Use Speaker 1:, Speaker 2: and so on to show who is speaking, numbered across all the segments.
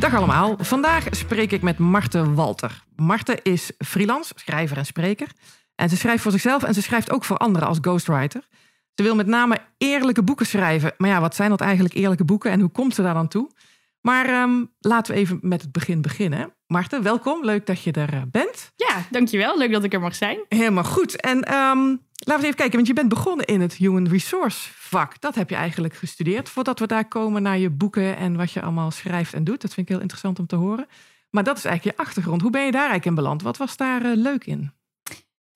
Speaker 1: Dag allemaal. Vandaag spreek ik met Marte Walter. Marte is freelance, schrijver en spreker. En ze schrijft voor zichzelf en ze schrijft ook voor anderen als ghostwriter. Ze wil met name eerlijke boeken schrijven. Maar ja, wat zijn dat eigenlijk eerlijke boeken en hoe komt ze daar dan toe? Maar ehm, laten we even met het begin beginnen. Marten, welkom. Leuk dat je er eh, bent.
Speaker 2: Ja, dankjewel. Leuk dat ik er mag zijn.
Speaker 1: Helemaal goed. En ehm, laten we eens even kijken, want je bent begonnen in het Human Resource vak. Dat heb je eigenlijk gestudeerd voordat we daar komen naar je boeken en wat je allemaal schrijft en doet. Dat vind ik heel interessant om te horen. Maar dat is eigenlijk je achtergrond. Hoe ben je daar eigenlijk in beland? Wat was daar uh, leuk in?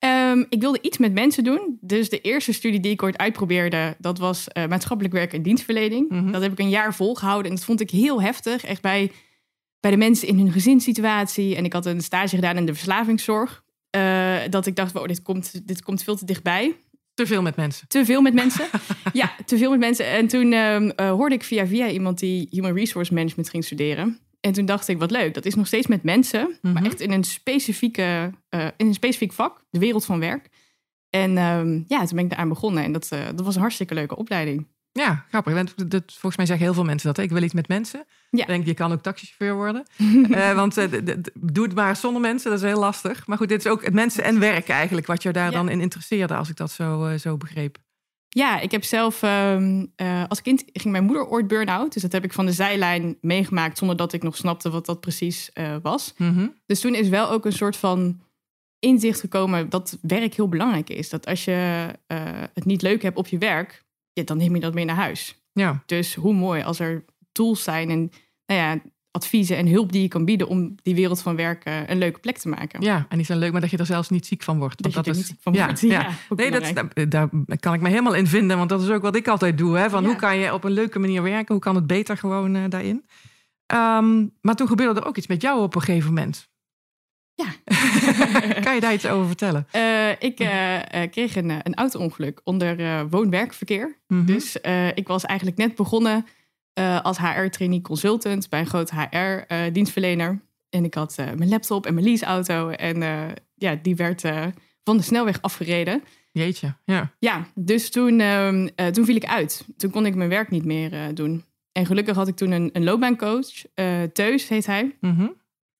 Speaker 2: Um, ik wilde iets met mensen doen. Dus de eerste studie die ik ooit uitprobeerde, dat was uh, maatschappelijk werk en dienstverlening. Mm -hmm. Dat heb ik een jaar volgehouden en dat vond ik heel heftig. Echt bij, bij de mensen in hun gezinssituatie. En ik had een stage gedaan in de verslavingszorg. Uh, dat ik dacht, wow, dit komt, dit komt veel te dichtbij.
Speaker 1: Te veel met mensen.
Speaker 2: Te veel met mensen. ja, te veel met mensen. En toen uh, hoorde ik via via iemand die Human Resource Management ging studeren. En toen dacht ik, wat leuk, dat is nog steeds met mensen, mm -hmm. maar echt in een, specifieke, uh, in een specifiek vak, de wereld van werk. En um, ja, toen ben ik daaraan begonnen en dat, uh, dat was een hartstikke leuke opleiding.
Speaker 1: Ja, grappig. Dat, dat, volgens mij zeggen heel veel mensen dat. Ik wil iets met mensen. Ja. Ik denk, je kan ook taxichauffeur worden. uh, want doe het maar zonder mensen, dat is heel lastig. Maar goed, dit is ook het mensen en werk eigenlijk, wat je daar ja. dan in interesseerde, als ik dat zo, zo begreep.
Speaker 2: Ja, ik heb zelf um, uh, als kind ging mijn moeder ooit burn-out. Dus dat heb ik van de zijlijn meegemaakt zonder dat ik nog snapte wat dat precies uh, was. Mm -hmm. Dus toen is wel ook een soort van inzicht gekomen dat werk heel belangrijk is. Dat als je uh, het niet leuk hebt op je werk, ja, dan neem je dat mee naar huis.
Speaker 1: Ja.
Speaker 2: Dus hoe mooi als er tools zijn en nou ja, adviezen en hulp die je kan bieden om die wereld van werken een leuke plek te maken.
Speaker 1: Ja, en die zijn leuk, maar dat je er zelfs niet ziek van wordt.
Speaker 2: Dat, dat
Speaker 1: is
Speaker 2: niet ziek van ja, wordt. Ja, ja.
Speaker 1: nee, dat, daar, kan ik me helemaal in vinden, want dat is ook wat ik altijd doe. Hè? Van hoe kan je op een leuke manier werken? Hoe kan het beter gewoon uh, daarin? Um, maar toen gebeurde er ook iets met jou op een gegeven moment.
Speaker 2: Ja.
Speaker 1: kan je daar iets over vertellen?
Speaker 2: Uh, ik uh, kreeg een, een auto-ongeluk onder woon-werkverkeer. Mm -hmm. Dus ik was eigenlijk net begonnen uh, als HR-trainee consultant bij een groot HR-dienstverlener. En ik had uh, mijn laptop en mijn leaseauto. En ja, die werd van de snelweg afgereden.
Speaker 1: Jeetje, ja.
Speaker 2: Ja, dus toen, ehm, toen viel ik uit. Toen kon ik mijn werk niet meer doen. En gelukkig had ik toen een, een loopbaancoach. Teus heet hij.
Speaker 1: Mm -hmm.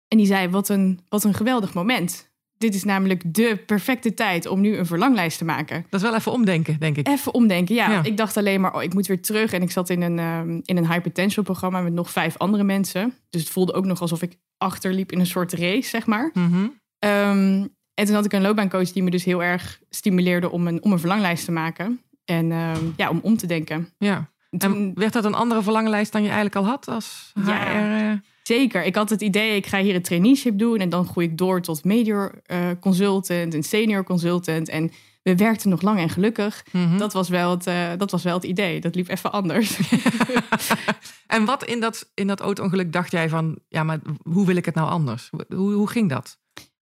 Speaker 2: En die zei, wat een, wat een geweldig moment dit is namelijk de perfecte tijd om nu een verlanglijst te maken.
Speaker 1: Dat is wel even omdenken, denk ik.
Speaker 2: Even omdenken, ja. ja. Ik dacht alleen maar, oh, ik moet weer terug. En ik zat in een, um, in een high potential programma met nog vijf andere mensen. Dus het voelde ook nog alsof ik achterliep in een soort race, zeg maar.
Speaker 1: Mm -hmm.
Speaker 2: um, en toen had ik een loopbaancoach die me dus heel erg stimuleerde om een, om een verlanglijst te maken. En um, ja, om om te denken.
Speaker 1: Ja. Toen, en werd dat een andere verlanglijst dan je eigenlijk al had als HR?
Speaker 2: Ja. Zeker. Ik had het idee, ik ga hier een traineeship doen en dan groei ik door tot major uh, consultant en senior consultant. En we werkten nog lang en gelukkig.
Speaker 1: Mhm.
Speaker 2: Mm -hmm. dat, was wel het, uh, dat was wel het idee. Dat liep even anders.
Speaker 1: en wat in dat, in dat auto-ongeluk dacht jij van, ja, maar hoe wil ik het nou anders? Hoe, hoe ging dat?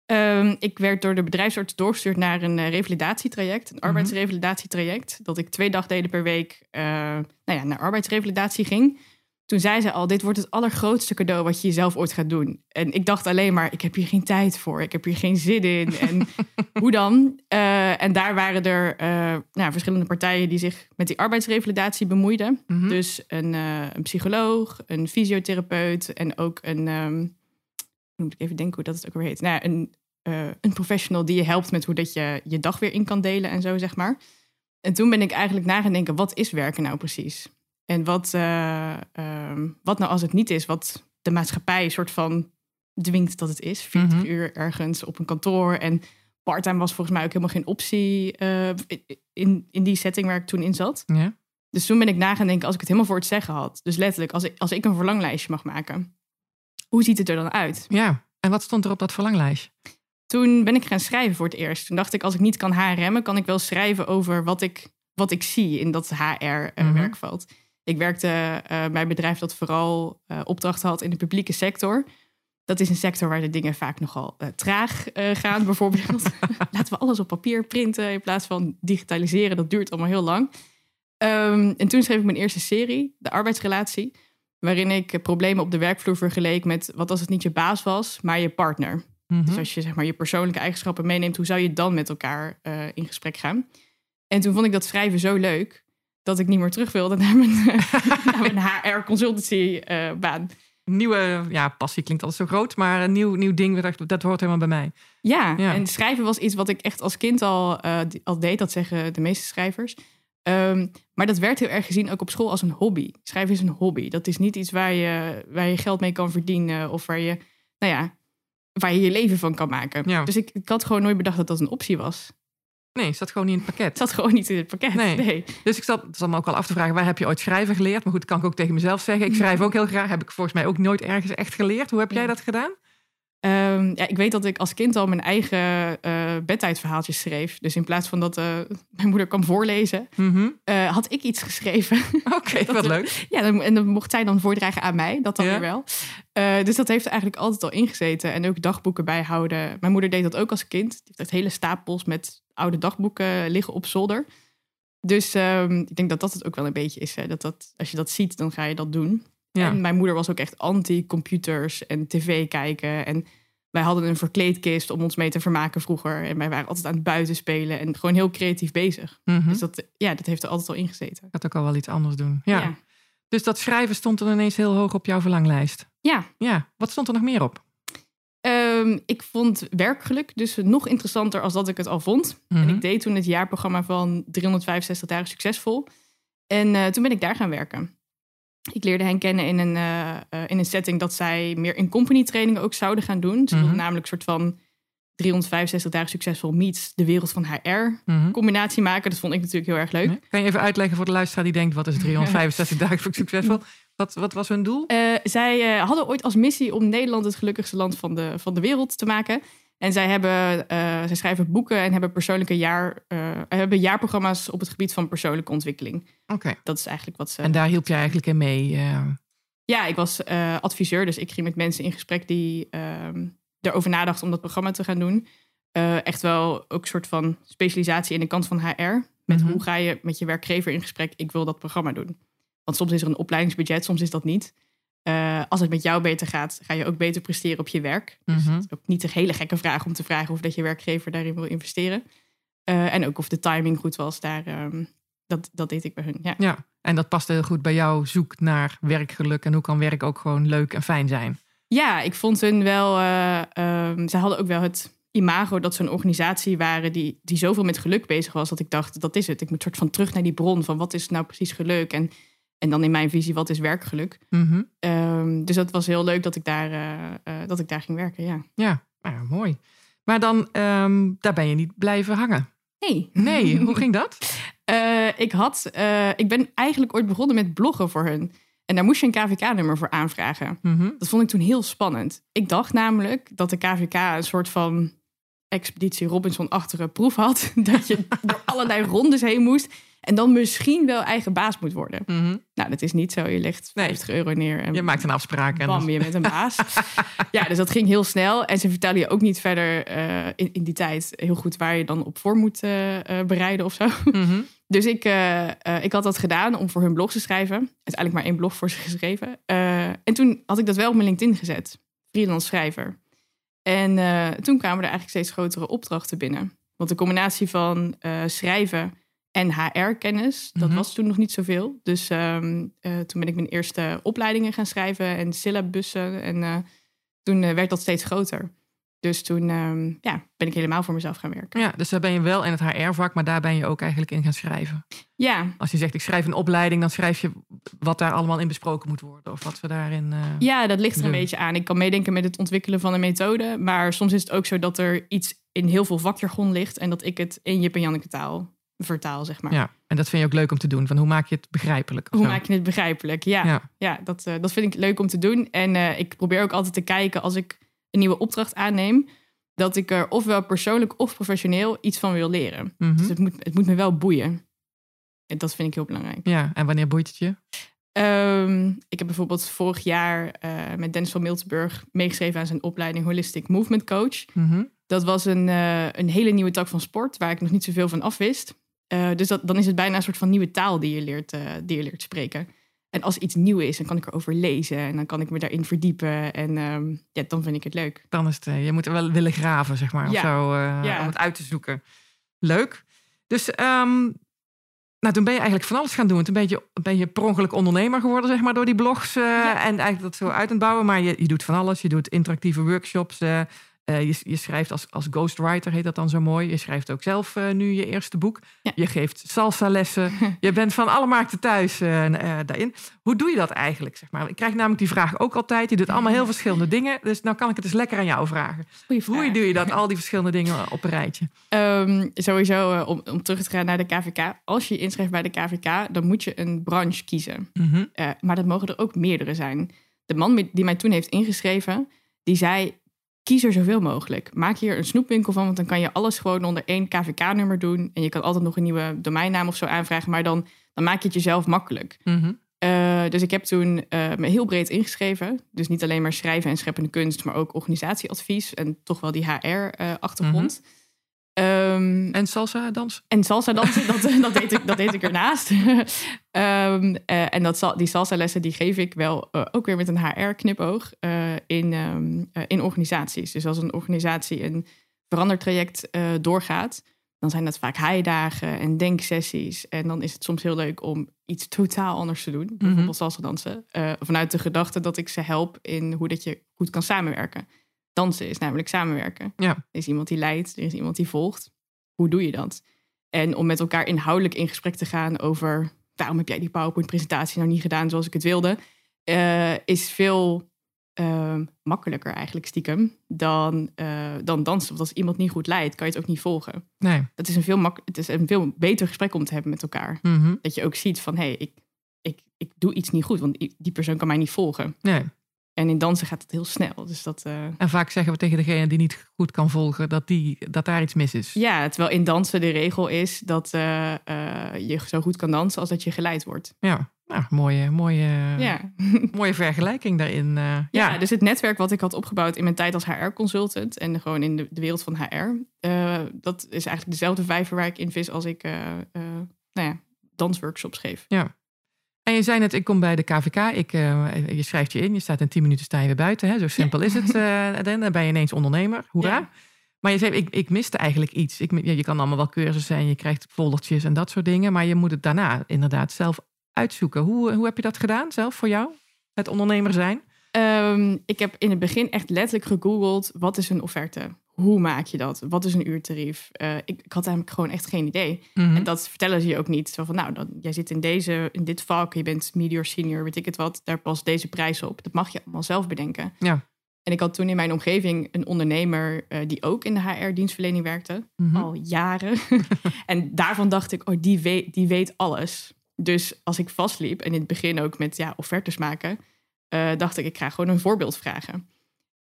Speaker 2: Um, ik werd door de bedrijfsarts doorgestuurd naar een uh, revalidatietraject, een arbeidsrevalidatietraject. Mm -hmm. Dat ik twee dagdelen per week nou ja, naar arbeidsrevalidatie ging toen zei ze al, dit wordt het allergrootste cadeau wat je jezelf ooit gaat doen. En ik dacht alleen maar, ik heb hier geen tijd voor. Ik heb hier geen zin in. En hoe dan? Uh, en daar waren er uh, nou, verschillende partijen die zich met die arbeidsrevalidatie bemoeiden.
Speaker 1: Mhm.
Speaker 2: Mm -hmm. Dus een, uh, een, psycholoog, een fysiotherapeut en ook een... Um, moet ik even denken hoe dat het ook weer heet. Nou, een, een professional die je helpt met hoe dat je je dag weer in kan delen en zo, zeg maar. En toen ben ik eigenlijk na gaan denken, wat is werken nou precies? En wat, uh, um, wat nou als het niet is wat de maatschappij een soort van dwingt dat het is? 40 mm -hmm. uur ergens op een kantoor. En parttime was volgens mij ook helemaal geen optie uh, in, in die setting waar ik toen in zat.
Speaker 1: Ja.
Speaker 2: Dus toen ben ik na gaan denken, als ik het helemaal voor het zeggen had. Dus letterlijk, als ik, als ik een verlanglijstje mag maken. Hoe ziet het er dan uit?
Speaker 1: Ja, en wat stond er op dat verlanglijstje?
Speaker 2: Toen ben ik gaan schrijven voor het eerst. Toen dacht ik, als ik niet kan HRM'en, kan ik wel schrijven over wat ik, wat ik zie in dat HR-werkveld. Uh, Ik werkte uh, bij een bedrijf dat vooral uh, opdrachten had in de publieke sector. Dat is een sector waar de dingen vaak nogal eh, traag eh, gaan. Bijvoorbeeld, laten we alles op papier printen in plaats van digitaliseren. Dat duurt allemaal heel lang. Ehm, en toen schreef ik mijn eerste serie, De Arbeidsrelatie. Waarin ik eh, problemen op de werkvloer vergeleek met wat als het niet je baas was, maar je partner.
Speaker 1: Mhm.
Speaker 2: Dus als je zeg maar, je persoonlijke eigenschappen meeneemt, hoe zou je dan met elkaar eh, in gesprek gaan? En toen vond ik dat schrijven zo leuk dat ik niet meer terug wilde naar mijn, naar mijn HR-consultancy-baan.
Speaker 1: Nieuwe, ja, passie klinkt altijd zo groot, maar een nieuw, nieuw ding, dat, dat hoort helemaal bij mij.
Speaker 2: Ja,
Speaker 1: Ja.
Speaker 2: en schrijven was iets wat ik echt als kind al, eh, al deed. Dat zeggen de meeste schrijvers. Ehm, maar dat werd heel erg gezien ook op school als een hobby. Schrijven is een hobby. Dat is niet iets waar je, waar je geld mee kan verdienen. Of waar je, nou ja, waar je je leven van kan maken.
Speaker 1: Ja.
Speaker 2: Dus ik, ik had gewoon nooit bedacht dat dat een optie was.
Speaker 1: Nee, staat gewoon niet in het pakket.
Speaker 2: Zat gewoon niet in het pakket.
Speaker 1: Nee.
Speaker 2: Nee.
Speaker 1: Dus ik zat, zat me ook wel af te vragen, waar heb je ooit schrijven geleerd? Maar goed, kan ik ook tegen mezelf zeggen. Ik schrijf ook heel graag. Heb ik volgens mij ook nooit ergens echt geleerd. Hoe heb jij dat gedaan?
Speaker 2: Ehm, ja, ik weet dat ik als kind al mijn eigen eh bedtijdverhaaltjes schreef. Dus in plaats van dat eh, mijn moeder kwam voorlezen,
Speaker 1: Mhm.
Speaker 2: eh, had ik iets geschreven.
Speaker 1: Oké, wat
Speaker 2: er-
Speaker 1: leuk.
Speaker 2: Ja, dan, en dan mocht zij dan voordragen aan mij. Dat dan
Speaker 1: Ja.
Speaker 2: weer wel. Dus dat heeft er eigenlijk altijd al ingezeten. En ook dagboeken bijhouden. Mijn moeder deed dat ook als kind. Die heeft echt hele stapels met oude dagboeken liggen op zolder. Dus ehm, ik denk dat dat het ook wel een beetje is. Hè? Dat dat, als je dat ziet, dan ga je dat doen.
Speaker 1: Ja.
Speaker 2: En mijn moeder was ook echt anti-computers en tv kijken. En wij hadden een verkleedkist om ons mee te vermaken vroeger. En wij waren altijd aan het buiten spelen en gewoon heel creatief bezig.
Speaker 1: Mhm.
Speaker 2: Dus dat, ja, dat heeft er altijd al ingezeten.
Speaker 1: Ik had ook al wel iets anders doen. Ja.
Speaker 2: ja.
Speaker 1: Dus dat schrijven stond er ineens heel hoog op jouw verlanglijst.
Speaker 2: Ja,
Speaker 1: Ja, wat stond er nog meer op?
Speaker 2: Ehm, ik vond werkgeluk dus nog interessanter als dat ik het al vond.
Speaker 1: Mhm.
Speaker 2: En ik deed toen het jaarprogramma van 365 dagen succesvol. En eh, toen ben ik daar gaan werken. Ik leerde hen kennen in een, eh, eh, in een setting dat zij meer in company trainingen ook zouden gaan doen. Ze
Speaker 1: Mhm.
Speaker 2: namelijk een soort van 365 dagen succesvol meets de wereld van HR
Speaker 1: Mhm.
Speaker 2: combinatie maken. Dat vond ik natuurlijk heel erg leuk.
Speaker 1: Nee? Kan je even uitleggen voor de luisteraar die denkt... wat is 365 dagen succesvol? Wat, wat was hun doel?
Speaker 2: Eh, zij hadden ooit als missie om Nederland het gelukkigste land van de, van de wereld te maken. En zij, hebben, eh, zij schrijven boeken en hebben persoonlijke jaar, eh, hebben jaarprogramma's op het gebied van persoonlijke ontwikkeling.
Speaker 1: Oké.
Speaker 2: Dat is eigenlijk wat ze.
Speaker 1: En daar hielp je eigenlijk in mee. eh.
Speaker 2: Ja, ik was adviseur, dus ik ging met mensen in gesprek die ehm, erover nadachten om dat programma te gaan doen. Echt wel ook een soort van specialisatie in de kant van HR. Met
Speaker 1: Mhm.
Speaker 2: hoe ga je met je werkgever in gesprek? Ik wil dat programma doen. Want soms is er een opleidingsbudget, soms is dat niet. Eh, als het met jou beter gaat, ga je ook beter presteren op je werk. Dus
Speaker 1: Mhm.
Speaker 2: het is ook niet een hele gekke vraag om te vragen of dat je werkgever daarin wil investeren. Eh, en ook of de timing goed was, daar, ehm, dat, dat deed ik bij hun. Ja.
Speaker 1: Ja, en dat past heel goed bij jouw zoek naar werkgeluk. En hoe kan werk ook gewoon leuk en fijn zijn?
Speaker 2: Ja, ik vond hun wel. ehm, ze hadden ook wel het imago dat ze een organisatie waren die, die zoveel met geluk bezig was. Dat ik dacht, dat is het. Ik moet soort van terug naar die bron van wat is nou precies geluk. En, en dan in mijn visie, wat is werkgeluk.
Speaker 1: Mhm.
Speaker 2: Ehm, dus dat was heel leuk dat ik daar, eh, eh, dat ik daar ging werken. Ja.
Speaker 1: Ja, nou, mooi. Maar dan, ehm, daar ben je niet blijven hangen.
Speaker 2: Hey.
Speaker 1: Nee, hoe ging dat?
Speaker 2: Eh, ik, had, ik ben eigenlijk ooit begonnen met bloggen voor hun. En daar moest je een KVK-nummer voor aanvragen.
Speaker 1: Mhm.
Speaker 2: Dat vond ik toen heel spannend. Ik dacht namelijk dat de KVK een soort van expeditie Robinson-achtige proef had. Dat je door allerlei rondes heen moest. En dan misschien wel eigen baas moet worden.
Speaker 1: Mhm.
Speaker 2: Nou, dat is niet zo. Je legt
Speaker 1: Nee.
Speaker 2: 50 euro neer en
Speaker 1: Je maakt een afspraak. En
Speaker 2: bam, je bent een baas. ja, dus dat ging heel snel. En ze vertellen je ook niet verder eh, in, in die tijd heel goed waar je dan op voor moet eh, eh, bereiden of zo.
Speaker 1: Mhm.
Speaker 2: Dus ik, ik had dat gedaan om voor hun blog te schrijven. Uiteindelijk maar één blog voor ze geschreven. En toen had ik dat wel op mijn LinkedIn gezet. Freelance schrijver. En toen kwamen er eigenlijk steeds grotere opdrachten binnen. Want de combinatie van schrijven en HR-kennis, dat
Speaker 1: Mhm.
Speaker 2: was toen nog niet zoveel. Dus ehm, eh, toen ben ik mijn eerste opleidingen gaan schrijven en syllabussen. En eh, toen eh, werd dat steeds groter. Dus toen ehm, ja, ben ik helemaal voor mezelf gaan werken.
Speaker 1: Ja, dus daar ben je wel in het HR-vak, maar daar ben je ook eigenlijk in gaan schrijven.
Speaker 2: Ja,
Speaker 1: Als je zegt, ik schrijf een opleiding, dan schrijf je wat daar allemaal in besproken moet worden. Of wat we daarin... eh,
Speaker 2: Ja, dat ligt er een beetje aan. Ik kan meedenken met het ontwikkelen van een methode. Maar soms is het ook zo dat er iets in heel veel vakjargon ligt. En dat ik het in Jip en Janneke taal vertaal, zeg maar.
Speaker 1: ja, en dat vind je ook leuk om te doen. Van hoe maak je het begrijpelijk?
Speaker 2: Hoe
Speaker 1: zo?
Speaker 2: maak je het begrijpelijk? Ja, ja.
Speaker 1: Ja.
Speaker 2: dat, eh, dat vind ik leuk om te doen. En eh, ik probeer ook altijd te kijken als ik een nieuwe opdracht aanneem. Dat ik er ofwel persoonlijk of professioneel iets van wil leren.
Speaker 1: Mhm.
Speaker 2: Dus het moet, het moet me wel boeien. En dat vind ik heel belangrijk.
Speaker 1: Ja, en wanneer boeit het je?
Speaker 2: Ehm, ik heb bijvoorbeeld vorig jaar eh, met Dennis van Miltenburg meegeschreven aan zijn opleiding Holistic Movement Coach.
Speaker 1: Mhm.
Speaker 2: Dat was een, een hele nieuwe tak van sport waar ik nog niet zoveel van afwist. Eh dus dat, dan is het bijna een soort van nieuwe taal die je, leert, eh, die je leert spreken. En als iets nieuw is, dan kan ik erover lezen en dan kan ik me daarin verdiepen. En ehm, ja, dan vind ik het leuk.
Speaker 1: Dan is het, eh, je moet er wel willen graven, zeg maar, of zo,
Speaker 2: Ja.
Speaker 1: om het uit te zoeken. Leuk. Dus ehm, nou, toen ben je eigenlijk van alles gaan doen. Toen ben je, ben je per ongeluk ondernemer geworden, zeg maar, door die blogs. En eigenlijk dat zo uit het bouwen. Maar je, je doet van alles. Je doet interactieve workshops. Eh, je, je schrijft als, als ghostwriter, heet dat dan zo mooi. Je schrijft ook zelf eh, nu je eerste boek.
Speaker 2: Ja.
Speaker 1: Je geeft salsa-lessen. je bent van alle markten thuis eh, daarin. Hoe doe je dat eigenlijk? Zeg maar? Ik krijg namelijk die vraag ook altijd. Je doet allemaal heel verschillende dingen. Dus nou kan ik het eens lekker aan jou vragen. Hoe doe je dat, al die verschillende dingen op een rijtje?
Speaker 2: Ehm, sowieso, om, om terug te gaan naar de KVK. Als je je inschrijft bij de KVK, dan moet je een branche kiezen.
Speaker 1: Mhm.
Speaker 2: Maar dat mogen er ook meerdere zijn. De man die mij toen heeft ingeschreven, die zei... Kies er zoveel mogelijk. Maak hier een snoepwinkel van, want dan kan je alles gewoon onder één KVK-nummer doen. En je kan altijd nog een nieuwe domeinnaam of zo aanvragen, maar dan, dan maak je het jezelf makkelijk.
Speaker 1: Mhm.
Speaker 2: Eh, dus ik heb toen eh, me heel breed ingeschreven. Dus niet alleen maar schrijven en scheppende kunst, maar ook organisatieadvies en toch wel die HR-achtergrond. Ehm,
Speaker 1: En salsa dans?
Speaker 2: en salsa dansen, dat, dat, deed ik, dat deed ik ernaast. Ehm, eh, en dat, die salsa lessen die geef ik wel eh, ook weer met een HR-knipoog eh, in, ehm, eh, in organisaties. Dus als een organisatie een verandertraject doorgaat, dan zijn dat vaak heidagen en denksessies. En dan is het soms heel leuk om iets totaal anders te doen. Bijvoorbeeld salsa dansen. vanuit de gedachte dat ik ze help in hoe dat je goed kan samenwerken. Dansen is namelijk samenwerken.
Speaker 1: Ja.
Speaker 2: Er is iemand die leidt, er is iemand die volgt. Hoe doe je dat? En om met elkaar inhoudelijk in gesprek te gaan over waarom heb jij die PowerPoint-presentatie nou niet gedaan zoals ik het wilde, eh, is veel eh, makkelijker eigenlijk stiekem dan, eh, dan dansen. Want als iemand niet goed leidt, kan je het ook niet volgen.
Speaker 1: Nee.
Speaker 2: Dat is een veel, mak- het is een veel beter gesprek om te hebben met elkaar.
Speaker 1: Mhm.
Speaker 2: Dat je ook ziet van, hé, hey, ik, ik, ik doe iets niet goed, want die persoon kan mij niet volgen.
Speaker 1: nee.
Speaker 2: En in dansen gaat het heel snel. Dus dat, eh,
Speaker 1: En vaak zeggen we tegen degene die niet goed kan volgen dat, die, dat daar iets mis is.
Speaker 2: ja, terwijl in dansen de regel is dat eh, eh, je zo goed kan dansen als dat je geleid wordt.
Speaker 1: Ja. Nou, mooie, mooie,
Speaker 2: Ja.
Speaker 1: mooie vergelijking daarin. ja.
Speaker 2: Ja, dus het netwerk wat ik had opgebouwd in mijn tijd als HR-consultant en gewoon in de, de wereld van HR, dat is eigenlijk dezelfde vijver waar ik in vis als ik nou ja, dansworkshops geef.
Speaker 1: En je zei net, ik kom bij de KVK. Ik, eh, je schrijft je in, je staat in 10 minuten sta je weer buiten. Hè? Zo simpel is het. eh, dan ben je ineens ondernemer. Hoera.
Speaker 2: Ja.
Speaker 1: Maar je zei, ik, ik miste eigenlijk iets. Ik, je kan allemaal wel cursussen en je krijgt foldertjes en dat soort dingen. Maar je moet het daarna inderdaad zelf uitzoeken. Hoe, hoe heb je dat gedaan zelf voor jou? Het ondernemer zijn?
Speaker 2: Ehm, ik heb in het begin echt letterlijk gegoogeld, wat is een offerte? Hoe maak je dat? Wat is een uurtarief? Eh, ik, ik had eigenlijk gewoon echt geen idee.
Speaker 1: Mhm.
Speaker 2: En dat vertellen ze je ook niet. Zo van, nou, dan, jij zit in, deze, in dit vak, je bent medior, senior, weet ik het wat. Daar past deze prijs op. Dat mag je allemaal zelf bedenken.
Speaker 1: Ja.
Speaker 2: En ik had toen in mijn omgeving een ondernemer eh, die ook in de HR-dienstverlening werkte.
Speaker 1: Mhm.
Speaker 2: Al jaren. en daarvan dacht ik, oh, die weet, die weet alles. Dus als ik vastliep, en in het begin ook met ja, offertes maken, eh, dacht ik, ik ga gewoon een voorbeeld vragen.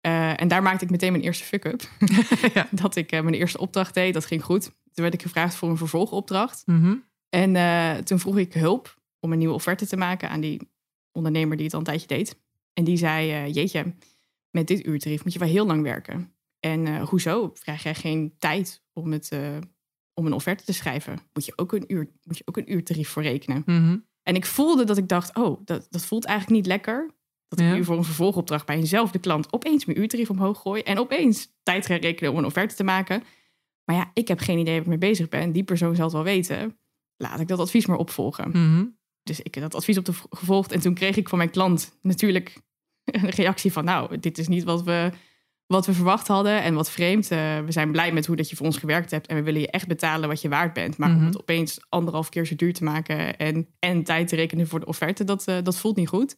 Speaker 2: Eh, en daar maakte ik meteen mijn eerste fuck-up.
Speaker 1: Ja.
Speaker 2: Dat ik eh, mijn eerste opdracht deed, dat ging goed. Toen werd ik gevraagd voor een vervolgopdracht.
Speaker 1: Mhm.
Speaker 2: En eh, toen vroeg ik hulp om een nieuwe offerte te maken aan die ondernemer die het al een tijdje deed. En die zei, jeetje, met dit uurtarief moet je wel heel lang werken. En hoezo? Vraag jij geen tijd om, het, om een offerte te schrijven? Moet je ook een, uur, moet je ook een uurtarief voor rekenen?
Speaker 1: Mhm.
Speaker 2: En ik voelde dat ik dacht, oh, dat, dat voelt eigenlijk niet lekker. Dat ik nu voor een vervolgopdracht bij eenzelfde klant opeens mijn uurtarief omhoog gooi. En opeens tijd ga rekenen om een offerte te maken. Maar ja, ik heb geen idee waar ik mee bezig ben. Die persoon zal het wel weten. Laat ik dat advies maar opvolgen.
Speaker 1: Mhm.
Speaker 2: Dus ik heb dat advies op de gevolgd. En toen kreeg ik van mijn klant natuurlijk een reactie van... nou, dit is niet wat we, wat we verwacht hadden en wat vreemd. Eh, we zijn blij met hoe dat je voor ons gewerkt hebt... en we willen je echt betalen wat je waard bent. Maar
Speaker 1: Mhm.
Speaker 2: om het opeens anderhalf keer zo duur te maken... en, en tijd te rekenen voor de offerte, dat, eh, dat voelt niet goed.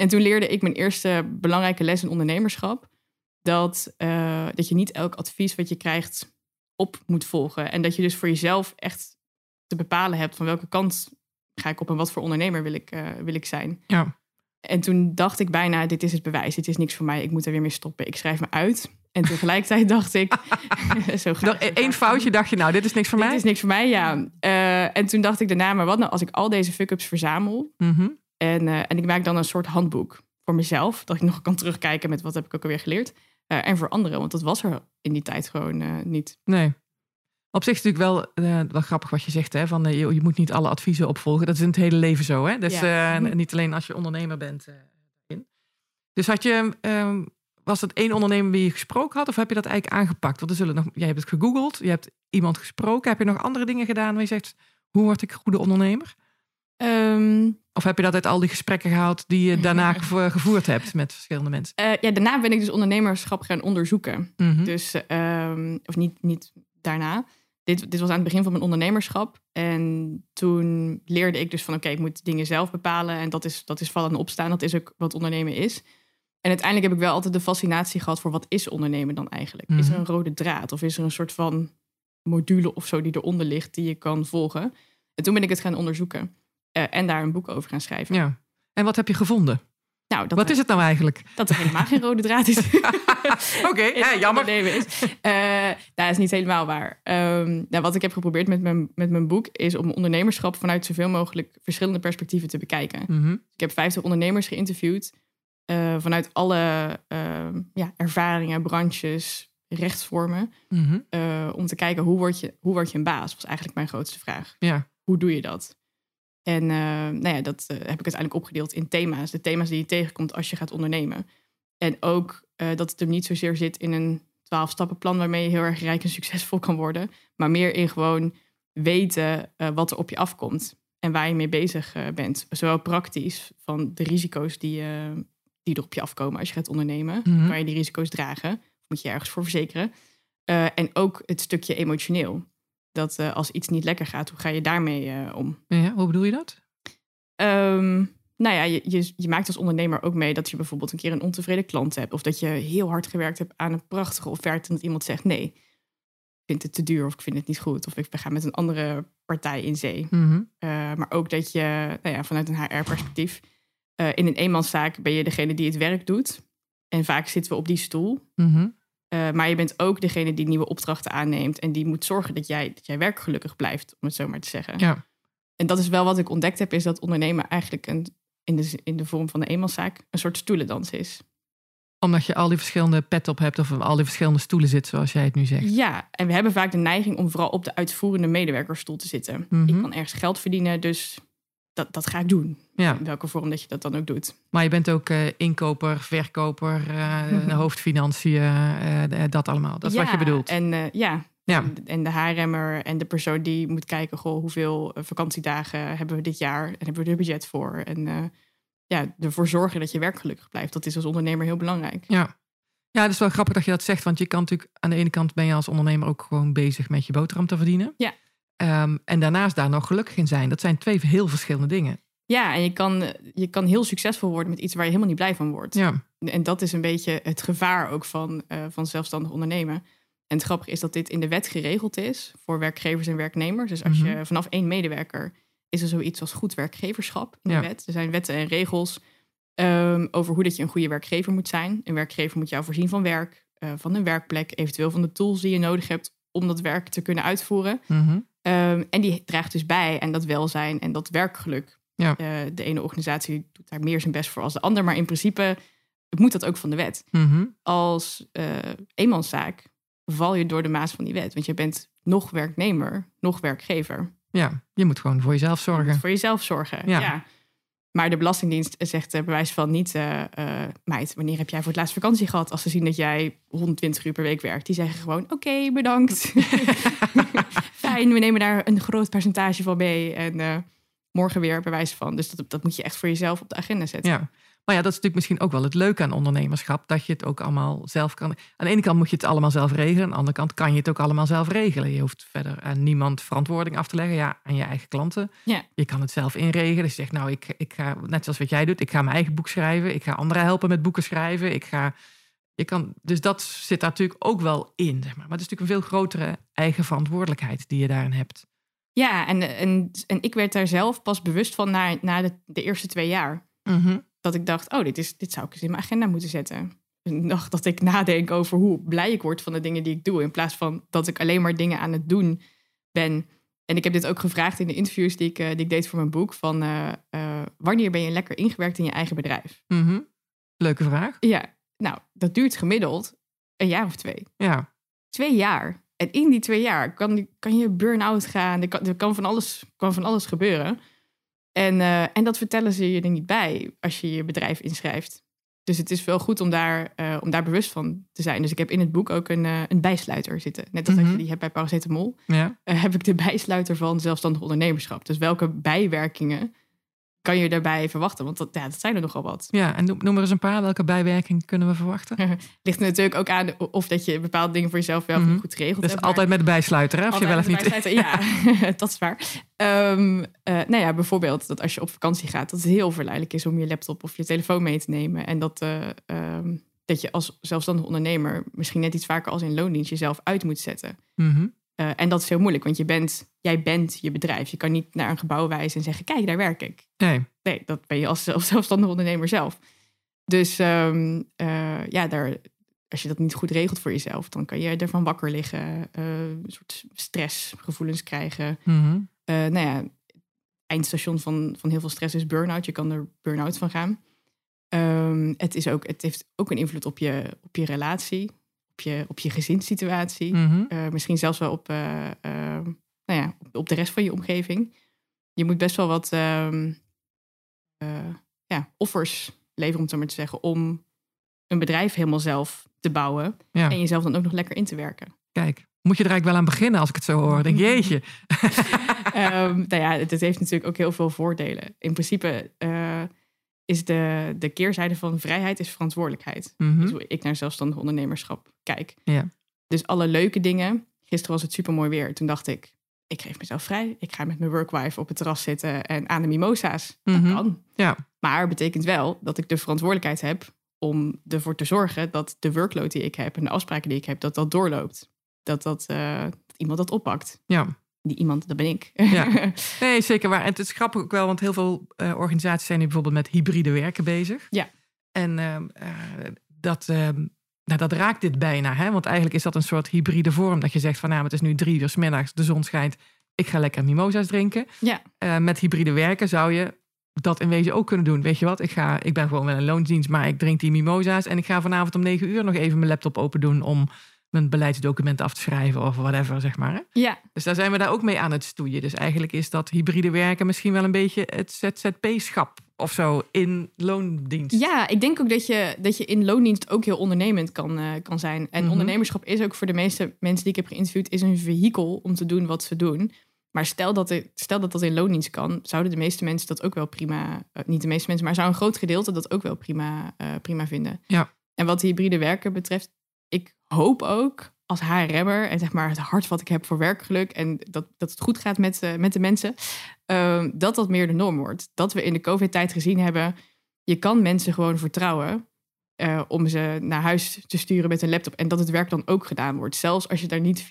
Speaker 2: En toen leerde ik mijn eerste belangrijke les in ondernemerschap... dat, eh, dat je niet elk advies wat je krijgt op moet volgen. En dat je dus voor jezelf echt te bepalen hebt... van welke kant ga ik op en wat voor ondernemer wil ik, eh, wil ik zijn.
Speaker 1: Ja.
Speaker 2: En toen dacht ik bijna, dit is het bewijs. Dit is niks voor mij. Ik moet er weer mee stoppen. Ik schrijf me uit. En tegelijkertijd dacht ik... zo
Speaker 1: Eén foutje dacht je, nou, dit is niks voor
Speaker 2: Dit
Speaker 1: mij.
Speaker 2: is niks voor mij, ja. Eh, en toen dacht ik daarna, maar wat nou als ik al deze fuck-ups verzamel...
Speaker 1: Mhm.
Speaker 2: En, eh, en ik maak dan een soort handboek voor mezelf. Dat ik nog kan terugkijken met wat heb ik ook alweer geleerd. Eh, en voor anderen, want dat was er in die tijd gewoon eh, niet.
Speaker 1: Nee. Op zich is natuurlijk wel, wel grappig wat je zegt, hè, van, je, je moet niet alle adviezen opvolgen. Dat is in het hele leven zo. Hè? Dus
Speaker 2: Ja.
Speaker 1: eh, niet alleen als je ondernemer bent. in. Dus had je, ehm, was dat één ondernemer wie je gesproken had, of heb je dat eigenlijk aangepakt? Want er zullen nog, jij hebt het gegoogeld, je hebt iemand gesproken. Heb je nog andere dingen gedaan waar je zegt, hoe word ik een goede ondernemer?
Speaker 2: Ehm,
Speaker 1: Of heb je dat uit al die gesprekken gehaald die je daarna gevo- gevoerd hebt met verschillende mensen?
Speaker 2: eh, ja, daarna ben ik dus ondernemerschap gaan onderzoeken.
Speaker 1: Mhm.
Speaker 2: Dus, ehm, of niet, niet daarna. Dit, dit was aan het begin van mijn ondernemerschap. En toen leerde ik dus van, oké, ik moet dingen zelf bepalen. En dat is, dat is vallen en opstaan. Dat is ook wat ondernemen is. En uiteindelijk heb ik wel altijd de fascinatie gehad voor wat is ondernemen dan eigenlijk? Is er
Speaker 1: Mhm.
Speaker 2: een rode draad? Of is er een soort van module of zo die eronder ligt die je kan volgen? En toen ben ik het gaan onderzoeken. Eh, en daar een boek over gaan schrijven.
Speaker 1: Ja. En wat heb je gevonden?
Speaker 2: Nou, dat,
Speaker 1: wat is het nou eigenlijk?
Speaker 2: dat er helemaal geen rode draad is.
Speaker 1: Oké, ja, jammer.
Speaker 2: is. Eh, dat is niet helemaal waar. Ehm, nou, wat ik heb geprobeerd met mijn, met mijn boek is om ondernemerschap vanuit zoveel mogelijk verschillende perspectieven te bekijken.
Speaker 1: Mhm.
Speaker 2: Ik heb 50 ondernemers geïnterviewd eh, vanuit alle ehm, ja, ervaringen, branches, rechtsvormen.
Speaker 1: Mhm.
Speaker 2: om te kijken hoe word, je, hoe word je een baas, was eigenlijk mijn grootste vraag.
Speaker 1: Ja.
Speaker 2: Hoe doe je dat? En eh, nou ja, dat eh, heb ik uiteindelijk opgedeeld in thema's. De thema's die je tegenkomt als je gaat ondernemen. En ook eh, dat het hem niet zozeer zit in een twaalf-stappenplan waarmee je heel erg rijk en succesvol kan worden. Maar meer in gewoon weten wat er op je afkomt en waar je mee bezig bent. Zowel praktisch van de risico's die, die er op je afkomen als je gaat ondernemen.
Speaker 1: Mhm.
Speaker 2: Kan je die risico's dragen? Moet je ergens voor verzekeren? En ook het stukje emotioneel. Dat eh, als iets niet lekker gaat, hoe ga je daarmee eh, om?
Speaker 1: ja. Hoe bedoel je dat?
Speaker 2: Ehm, nou ja, je, je, je maakt als ondernemer ook mee dat je bijvoorbeeld een keer een ontevreden klant hebt. Of dat je heel hard gewerkt hebt aan een prachtige offerte en dat iemand zegt nee. Ik vind het te duur of ik vind het niet goed. Of ik gaan met een andere partij in zee.
Speaker 1: Mhm.
Speaker 2: Eh, maar ook dat je nou ja, vanuit een HR-perspectief... in een eenmanszaak ben je degene die het werk doet. En vaak zitten we op die stoel.
Speaker 1: Mhm.
Speaker 2: Eh, maar je bent ook degene die nieuwe opdrachten aanneemt. En die moet zorgen dat jij, dat jij werkgelukkig blijft, om het zo maar te zeggen.
Speaker 1: Ja.
Speaker 2: En dat is wel wat ik ontdekt heb, is dat ondernemen eigenlijk een, in, de, in de vorm van de eenmanszaak een soort stoelendans is.
Speaker 1: Omdat je al die verschillende pet op hebt of al die verschillende stoelen zit, zoals jij het nu zegt.
Speaker 2: Ja, en we hebben vaak de neiging om vooral op de uitvoerende medewerkersstoel te zitten.
Speaker 1: Mhm.
Speaker 2: Ik kan ergens geld verdienen, dus dat, dat ga ik doen.
Speaker 1: Ja.
Speaker 2: In welke vorm dat je dat dan ook doet.
Speaker 1: Maar je bent ook eh, inkoper, verkoper, eh, hoofdfinanciën, eh, dat allemaal. Dat is wat je bedoelt.
Speaker 2: En uh, ja,
Speaker 1: Ja.
Speaker 2: En, de haarremmer en de persoon die moet kijken... Goh, hoeveel uh, vakantiedagen hebben we dit jaar en hebben we er budget voor? En uh, ja, ervoor zorgen dat je werk gelukkig blijft. Dat is als ondernemer heel belangrijk.
Speaker 1: Ja. Ja, het is wel grappig dat je dat zegt. Want je kan natuurlijk aan de ene kant ben je als ondernemer ook gewoon bezig met je boterham te verdienen.
Speaker 2: Ja.
Speaker 1: Um, en daarnaast daar nog gelukkig in zijn. Dat zijn twee heel verschillende dingen.
Speaker 2: Ja, en je kan, je kan heel succesvol worden met iets waar je helemaal niet blij van wordt.
Speaker 1: Ja.
Speaker 2: En dat is een beetje het gevaar ook van, uh, van zelfstandig ondernemen. En het grappige is dat dit in de wet geregeld is voor werkgevers en werknemers. Dus als
Speaker 1: Mhm.
Speaker 2: je vanaf één medewerker is er zoiets als goed werkgeverschap in
Speaker 1: Ja.
Speaker 2: de wet. Er zijn wetten en regels um, over hoe dat je een goede werkgever moet zijn. Een werkgever moet jou voorzien van werk, uh, van een werkplek, eventueel van de tools die je nodig hebt om dat werk te kunnen uitvoeren.
Speaker 1: Mhm.
Speaker 2: Um, en die draagt dus bij aan dat welzijn en dat werkgeluk.
Speaker 1: Ja.
Speaker 2: Uh, de ene organisatie doet daar meer zijn best voor als de ander, maar in principe moet dat ook van de wet.
Speaker 1: Mhm.
Speaker 2: Als uh, eenmanszaak val je door de maas van die wet, want je bent nog werknemer, nog werkgever.
Speaker 1: Ja, je moet gewoon voor jezelf
Speaker 2: Je
Speaker 1: zorgen.
Speaker 2: voor jezelf zorgen.
Speaker 1: Ja.
Speaker 2: Ja. Maar de Belastingdienst zegt uh, bewijs van niet, uh, meid, wanneer heb jij voor het laatst vakantie gehad? Als ze zien dat jij 120 uur per week werkt. Die zeggen gewoon, oké, okay, bedankt. Fijn, we nemen daar een groot percentage van mee. En uh, morgen weer bewijs van. Dus dat, dat moet je echt voor jezelf op de agenda zetten.
Speaker 1: Ja. Maar ja, dat is natuurlijk misschien ook wel het leuke aan ondernemerschap. Dat je het ook allemaal zelf kan. Aan de ene kant moet je het allemaal zelf regelen. Aan de andere kant kan je het ook allemaal zelf regelen. Je hoeft verder aan niemand verantwoording af te leggen. Ja, aan je eigen klanten.
Speaker 2: Ja.
Speaker 1: Je kan het zelf inregelen. Dus je zegt, nou, ik, ik ga, net zoals wat jij doet, ik ga mijn eigen boek schrijven. Ik ga anderen helpen met boeken schrijven. Ik ga. Je kan, dus dat zit daar natuurlijk ook wel in. Zeg maar. maar het is natuurlijk een veel grotere eigen verantwoordelijkheid die je daarin hebt.
Speaker 2: Ja, en, en, en ik werd daar zelf pas bewust van na, na de, de eerste twee jaar.
Speaker 1: Mm -hmm.
Speaker 2: Dat ik dacht, oh, dit, is, dit zou ik eens in mijn agenda moeten zetten. En dacht dat ik nadenk over hoe blij ik word van de dingen die ik doe. In plaats van dat ik alleen maar dingen aan het doen ben En ik heb dit ook gevraagd in de interviews die ik, die ik deed voor mijn boek. Van wanneer ben je lekker ingewerkt in je eigen bedrijf?
Speaker 1: Mhm. Leuke vraag.
Speaker 2: Ja, nou, dat duurt gemiddeld een jaar of twee.
Speaker 1: Ja.
Speaker 2: Twee jaar. En in die twee jaar kan, kan je burn-out gaan. Er kan, er kan, van alles, kan van alles gebeuren. En, uh, en dat vertellen ze je er niet bij als je je bedrijf inschrijft. Dus het is wel goed om daar, uh, om daar bewust van te zijn. Dus ik heb in het boek ook een, uh, een bijsluiter zitten. Net als mm -hmm. dat je mhm. die hebt bij paracetamol.
Speaker 1: Ja.
Speaker 2: heb ik de bijsluiter van zelfstandig ondernemerschap. Dus welke bijwerkingen kan je daarbij verwachten? Want dat, ja, dat zijn er nogal wat.
Speaker 1: Ja, en noem, er eens een paar. Welke bijwerkingen kunnen we verwachten?
Speaker 2: Ligt er natuurlijk ook aan of dat je bepaalde dingen voor jezelf wel mm goed geregeld
Speaker 1: dus altijd met de bijsluiter, hè? Of je wel of niet.
Speaker 2: Ja, dat is waar. Um, uh, nou ja, bijvoorbeeld dat als je op vakantie gaat, dat het heel verleidelijk is om je laptop of je telefoon mee te nemen. En dat, uh, um, dat je als zelfstandig ondernemer misschien net iets vaker als in loondienst jezelf uit moet zetten.
Speaker 1: Mm -hmm.
Speaker 2: Uh, en dat is heel moeilijk, want je bent, jij bent je bedrijf. Je kan niet naar een gebouw wijzen en zeggen: Kijk, daar werk ik.
Speaker 1: Nee.
Speaker 2: Nee, dat ben je als zelfstandig ondernemer zelf. Dus um, uh, ja, daar, als je dat niet goed regelt voor jezelf, dan kan je ervan wakker liggen, uh, een soort stressgevoelens krijgen.
Speaker 1: Mm -hmm.
Speaker 2: nou ja, eindstation van, van heel veel stress is burn-out. Je kan er burn-out van gaan. Um, het, is ook, het heeft ook een invloed op je, op je relatie op je, op je gezinssituatie.
Speaker 1: Mm -hmm.
Speaker 2: uh, misschien zelfs wel op, uh, uh, nou ja, op, op, de rest van je omgeving. Je moet best wel wat ehm, ja, offers leveren, om het zo maar te zeggen, om een bedrijf helemaal zelf te bouwen.
Speaker 1: Ja.
Speaker 2: En jezelf dan ook nog lekker in te werken.
Speaker 1: Kijk, moet je er eigenlijk wel aan beginnen als ik het zo hoor. Denk jeetje.
Speaker 2: um, nou ja, het, het, heeft natuurlijk ook heel veel voordelen. In principe is de, de keerzijde van vrijheid is verantwoordelijkheid.
Speaker 1: Mm -hmm.
Speaker 2: Dus hoe ik naar zelfstandig ondernemerschap kijk.
Speaker 1: Ja.
Speaker 2: Dus alle leuke dingen. Gisteren was het super mooi weer. Toen dacht ik, ik geef mezelf vrij. Ik ga met mijn workwife op het terras zitten en aan de mimosa's.
Speaker 1: Mm -hmm.
Speaker 2: Dat kan.
Speaker 1: Ja.
Speaker 2: Maar betekent wel dat ik de verantwoordelijkheid heb om ervoor te zorgen dat de workload die ik heb en de afspraken die ik heb, dat dat doorloopt. Dat, dat, uh, dat iemand dat oppakt.
Speaker 1: Ja.
Speaker 2: Die iemand, dat ben ik.
Speaker 1: Ja. Nee, zeker waar. En het is grappig ook wel, want heel veel uh, organisaties zijn nu bijvoorbeeld met hybride werken bezig.
Speaker 2: Ja.
Speaker 1: En uh, dat, uh, nou, dat raakt dit bijna. Hè? Want eigenlijk is dat een soort hybride vorm. Dat je zegt van nou, het is nu drie uur s middags, de zon schijnt. Ik ga lekker mimosa's drinken.
Speaker 2: Ja.
Speaker 1: Uh, met hybride werken zou je dat in wezen ook kunnen doen. Weet je wat? Ik, ga, ik ben gewoon met een loondienst, maar ik drink die mimosa's. En ik ga vanavond om negen uur nog even mijn laptop open doen om mijn beleidsdocument af te schrijven of whatever, zeg maar. Hè?
Speaker 2: Ja.
Speaker 1: Dus daar zijn we daar ook mee aan het stoeien. Dus eigenlijk is dat hybride werken misschien wel een beetje het ZZP-schap of zo in loondienst.
Speaker 2: Ja, ik denk ook dat je, dat je in loondienst ook heel ondernemend kan, uh, kan zijn. En
Speaker 1: Mhm.
Speaker 2: ondernemerschap is ook voor de meeste mensen die ik heb geïnterviewd, is een vehikel om te doen wat ze doen. Maar stel dat, stel dat dat in loondienst kan, zouden de meeste mensen dat ook wel prima, uh, niet de meeste mensen, maar zou een groot gedeelte dat ook wel prima, uh, prima vinden.
Speaker 1: Ja.
Speaker 2: En wat hybride werken betreft, ik hoop ook als HRM'er en zeg maar het hart wat ik heb voor werkgeluk en dat, dat het goed gaat met, uh, met de mensen, uh, dat dat meer de norm wordt. Dat we in de COVID-tijd gezien hebben, je kan mensen gewoon vertrouwen uh, om ze naar huis te sturen met een laptop en dat het werk dan ook gedaan wordt. Zelfs als je daar niet 24/7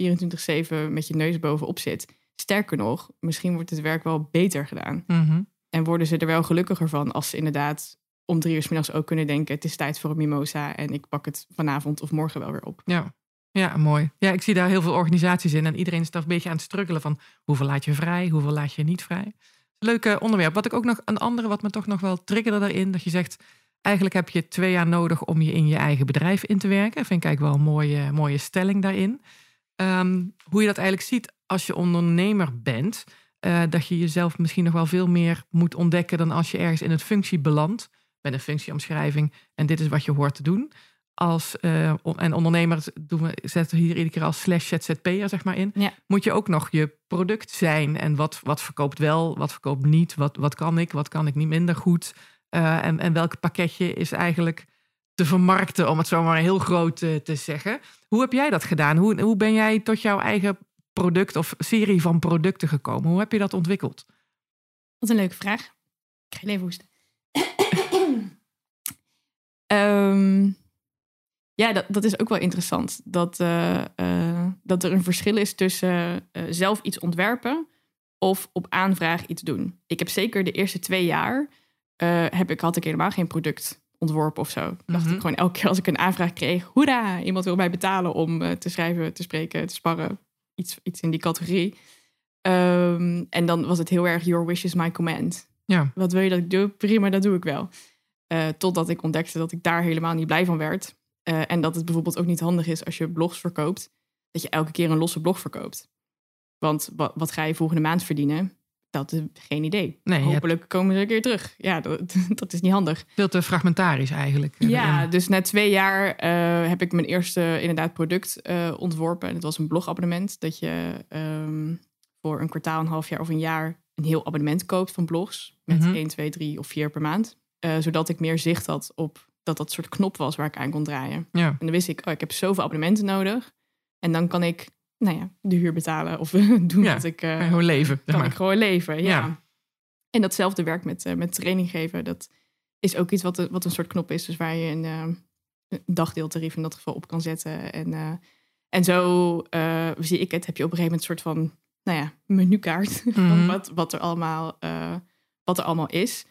Speaker 2: met je neus bovenop zit. Sterker nog, misschien wordt het werk wel beter gedaan.
Speaker 1: Mm-hmm.
Speaker 2: En worden ze er wel gelukkiger van als ze inderdaad om drie uur 's middags ook kunnen denken: het is tijd voor een mimosa en ik pak het vanavond of morgen wel weer op.
Speaker 1: Ja. Ja, mooi. Ja, ik zie daar heel veel organisaties in en iedereen is daar een beetje aan het struggelen van hoeveel laat je vrij, hoeveel laat je niet vrij. Leuk uh, onderwerp. Wat ik ook nog, een andere wat me toch nog wel triggerde daarin, dat je zegt, eigenlijk heb je twee jaar nodig om je in je eigen bedrijf in te werken. Vind ik eigenlijk wel een mooie, mooie stelling daarin. Um, hoe je dat eigenlijk ziet als je ondernemer bent, uh, dat je jezelf misschien nog wel veel meer moet ontdekken dan als je ergens in een functie belandt, met een functieomschrijving en dit is wat je hoort te doen als uh, en ondernemer doen we, zetten we hier iedere keer als slash ZZP'er zeg maar in.
Speaker 2: Ja.
Speaker 1: Moet je ook nog je product zijn en wat, wat verkoopt wel, wat verkoopt niet, wat, wat kan ik, wat kan ik niet minder goed uh, en, en welk pakketje is eigenlijk te vermarkten, om het zo maar heel groot uh, te zeggen. Hoe heb jij dat gedaan? Hoe, hoe ben jij tot jouw eigen product of serie van producten gekomen? Hoe heb je dat ontwikkeld?
Speaker 2: Wat een leuke vraag. Ik ga even hoesten. Um... Ja, dat, dat is ook wel interessant. Dat, uh, uh, dat er een verschil is tussen uh, zelf iets ontwerpen of op aanvraag iets doen. Ik heb zeker de eerste twee jaar heb ik, had ik helemaal geen product ontworpen of zo. Dacht ik gewoon elke keer als ik een aanvraag kreeg, hoera, iemand wil mij betalen om te schrijven, te spreken, te sparren. Iets, iets in die categorie. Ehm, en dan was het heel erg your wish is my command.
Speaker 1: Ja.
Speaker 2: Wat wil je dat ik doe? Prima, dat doe ik wel. Uh, totdat ik ontdekte dat ik daar helemaal niet blij van werd. Uh, en dat het bijvoorbeeld ook niet handig is als je blogs verkoopt, dat je elke keer een losse blog verkoopt. Want wat, wat ga je volgende maand verdienen? Dat is geen idee.
Speaker 1: Nee,
Speaker 2: Hopelijk komen ze een keer terug. Ja, dat, dat is niet handig.
Speaker 1: Veel te fragmentarisch eigenlijk.
Speaker 2: Ja, dus na twee jaar uh, heb ik mijn eerste inderdaad product ontworpen. En het was een blogabonnement. Dat je um, voor een kwartaal, een half jaar of een jaar een heel abonnement koopt van blogs. Met mm -hmm. 1, 2, 3 of 4 per maand. Uh, zodat ik meer zicht had op dat dat soort knop was waar ik aan kon draaien.
Speaker 1: Ja.
Speaker 2: En dan wist ik, oh, ik heb zoveel abonnementen nodig. En dan kan ik, nou ja, de huur betalen of doen
Speaker 1: ja,
Speaker 2: wat ik... Uh,
Speaker 1: gewoon leven.
Speaker 2: Kan ik gewoon leven, ja.
Speaker 1: Ja.
Speaker 2: En datzelfde werk met, uh, met training geven. Dat is ook iets wat, wat een soort knop is. Dus waar je een, een dagdeeltarief in dat geval op kan zetten. En, en zo zie ik het. Heb je op een gegeven moment een soort van, nou ja, menukaart.
Speaker 1: Mhm.
Speaker 2: van wat, wat, er allemaal, wat er allemaal is.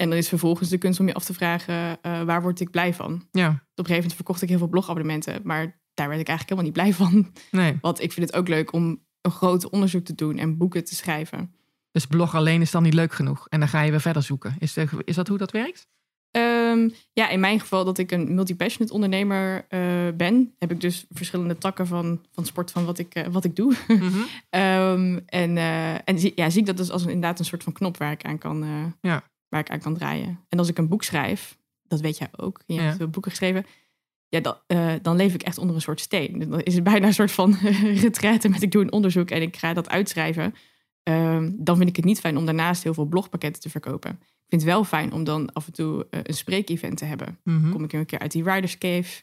Speaker 2: En dan is vervolgens de kunst om je af te vragen, uh, waar word ik blij van?
Speaker 1: Ja.
Speaker 2: Op een gegeven moment verkocht ik heel veel blogabonnementen, maar daar werd ik eigenlijk helemaal niet blij van.
Speaker 1: Nee.
Speaker 2: Want ik vind het ook leuk om een groot onderzoek te doen en boeken te schrijven.
Speaker 1: Dus blog alleen is dan niet leuk genoeg en dan ga je weer verder zoeken. Is, de, is dat hoe dat werkt?
Speaker 2: Um, ja, in mijn geval dat ik een multi-passionate ondernemer uh, ben, heb ik dus verschillende takken van, van sport van wat ik, uh, wat ik doe.
Speaker 1: Mm -hmm.
Speaker 2: um, en uh, en zie, ja, zie ik dat dus als een, inderdaad een soort van knop waar ik aan kan,
Speaker 1: ja
Speaker 2: waar ik aan kan draaien. En als ik een boek schrijf, dat weet jij ook, je
Speaker 1: Ja.
Speaker 2: hebt veel boeken geschreven, ja, dan, uh, dan leef ik echt onder een soort steen. Dan is het bijna een soort van retraite met ik doe een onderzoek en ik ga dat uitschrijven. Um, dan vind ik het niet fijn om daarnaast heel veel blogpakketten te verkopen. Ik vind het wel fijn om dan af en toe uh, een spreekevent te hebben.
Speaker 1: Mm -hmm.
Speaker 2: Kom ik een keer uit die Riders Cave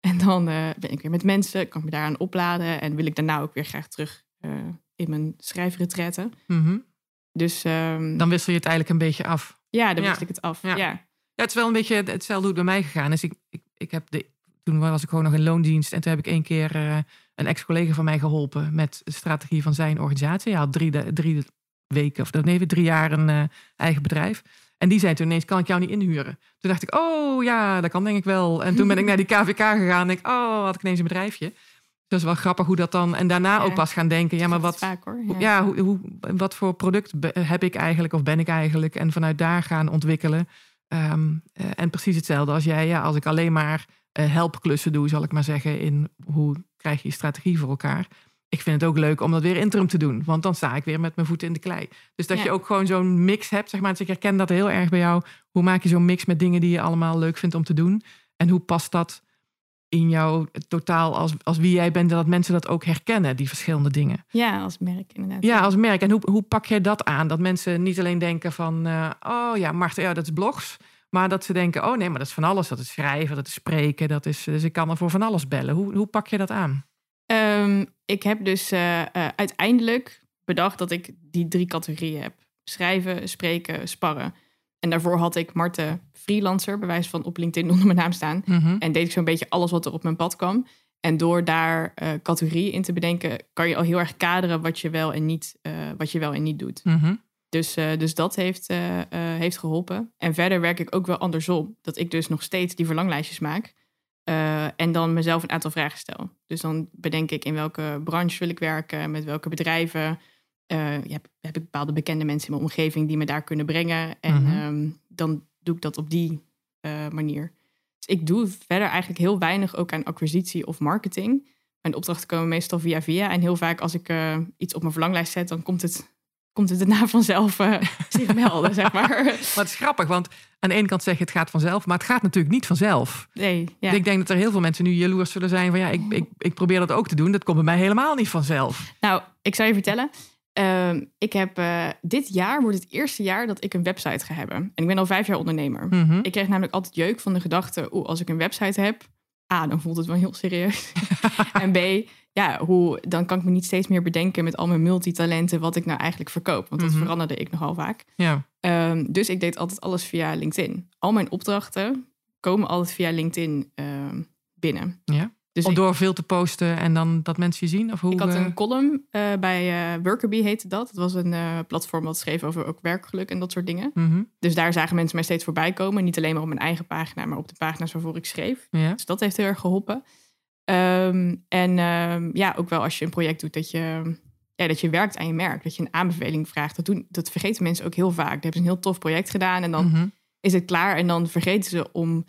Speaker 2: en dan uh, ben ik weer met mensen, kan ik me daaraan opladen en wil ik daarna ook weer graag terug uh, in mijn schrijfretraite.
Speaker 1: Mm -hmm.
Speaker 2: Dus um,
Speaker 1: dan wissel je het eigenlijk een beetje af.
Speaker 2: Ja, dan wist ik het af. Ja.
Speaker 1: Ja. het is wel een beetje hetzelfde hoe het bij mij gegaan is. Ik, ik, ik heb de, toen was ik gewoon nog in loondienst. En toen heb ik één keer uh, een ex-collega van mij geholpen met de strategie van zijn organisatie. Hij had drie, drie weken, of nee, drie jaar een uh, eigen bedrijf. En die zei toen ineens, kan ik jou niet inhuren? Toen dacht ik, oh ja, dat kan denk ik wel. En toen ben ik naar die KVK gegaan en denk oh, had ik ineens een bedrijfje. Dat is wel grappig hoe dat dan... En daarna
Speaker 2: Ja.
Speaker 1: ook pas gaan denken, ja, maar wat,
Speaker 2: Vaak hoor.
Speaker 1: ja, hoe, hoe, wat voor product heb ik eigenlijk of ben ik eigenlijk? En vanuit daar gaan ontwikkelen. Ehm, eh, en precies hetzelfde als jij. Ja, als ik alleen maar eh, helpklussen doe, zal ik maar zeggen, in hoe krijg je je strategie voor elkaar. Ik vind het ook leuk om dat weer interim te doen. Want dan sta ik weer met mijn voeten in de klei. Dus dat
Speaker 2: Ja.
Speaker 1: je ook gewoon zo'n mix hebt, zeg maar. Dus ik herken dat heel erg bij jou. Hoe maak je zo'n mix met dingen die je allemaal leuk vindt om te doen? En hoe past dat in jouw totaal als, als wie jij bent... dat mensen dat ook herkennen, die verschillende dingen?
Speaker 2: Ja, als merk inderdaad.
Speaker 1: Ja, als merk. En hoe, hoe pak jij dat aan? Dat mensen niet alleen denken van... eh, oh ja, Marten, ja, dat is blogs. Maar dat ze denken, oh nee, maar dat is van alles. Dat is schrijven, dat is spreken. Dat is, dus ik kan er voor van alles bellen. Hoe, hoe pak je dat aan?
Speaker 2: Ehm, ik heb dus eh, eh, uiteindelijk bedacht dat ik die drie categorieën heb. Schrijven, spreken, sparren. En daarvoor had ik Marten freelancer, bij wijze van op LinkedIn onder mijn naam staan.
Speaker 1: Mhm.
Speaker 2: En deed ik zo'n beetje alles wat er op mijn pad kwam. En door daar eh, categorieën in te bedenken, kan je al heel erg kaderen wat je wel en niet, eh, wat je wel en niet doet.
Speaker 1: Mhm.
Speaker 2: Dus, eh, dus dat heeft, heeft geholpen. En verder werk ik ook wel andersom. Dat ik dus nog steeds die verlanglijstjes maak. en dan mezelf een aantal vragen stel. Dus dan bedenk ik in welke branche wil ik werken, met welke bedrijven. Eh, ja, heb, heb ik bepaalde bekende mensen in mijn omgeving die me daar kunnen brengen. En
Speaker 1: Mhm.
Speaker 2: ehm, dan doe ik dat op die eh, manier. Dus ik doe verder eigenlijk heel weinig ook aan acquisitie of marketing. Mijn opdrachten komen meestal via via. En heel vaak als ik eh, iets op mijn verlanglijst zet, dan komt het, komt het daarna vanzelf eh, zich melden, zeg maar.
Speaker 1: Maar het is grappig, want aan de ene kant zeg je het gaat vanzelf. Maar het gaat natuurlijk niet vanzelf.
Speaker 2: Nee, ja.
Speaker 1: Ik denk dat er heel veel mensen nu jaloers zullen zijn van... ja, ik, ik, ik probeer dat ook te doen. Dat komt bij mij helemaal niet vanzelf.
Speaker 2: Nou, ik zou je vertellen. Ehm, ik heb eh, dit jaar wordt het eerste jaar dat ik een website ga hebben. En ik ben al vijf jaar ondernemer.
Speaker 1: Mhm.
Speaker 2: Ik kreeg namelijk altijd jeuk van de gedachte: oeh, als ik een website heb, A, dan voelt het wel heel serieus. en B, ja, hoe, dan kan ik me niet steeds meer bedenken met al mijn multitalenten wat ik nou eigenlijk verkoop. Want dat
Speaker 1: Mhm.
Speaker 2: veranderde ik nogal vaak.
Speaker 1: Ja,
Speaker 2: Ehm, dus ik deed altijd alles via LinkedIn. Al mijn opdrachten komen altijd via LinkedIn ehm, binnen.
Speaker 1: ja.
Speaker 2: Dus
Speaker 1: door veel te posten en dan dat mensen je zien? Of hoe,
Speaker 2: ik had
Speaker 1: eh,
Speaker 2: een column eh, bij eh Workerbee heette dat. Dat was een platform dat schreef over ook werkgeluk en dat soort dingen.
Speaker 1: mhm.
Speaker 2: Dus daar zagen mensen mij steeds voorbij komen. Niet alleen maar op mijn eigen pagina, maar op de pagina's waarvoor ik schreef.
Speaker 1: Ja.
Speaker 2: Dus dat heeft heel erg geholpen. Ehm, en ehm, ja, ook wel als je een project doet dat je ja, dat je werkt aan je merk. Dat je een aanbeveling vraagt. Dat, doen, dat vergeten mensen ook heel vaak. Dan hebben ze een heel tof project gedaan en dan
Speaker 1: Mhm.
Speaker 2: is het klaar. En dan vergeten ze om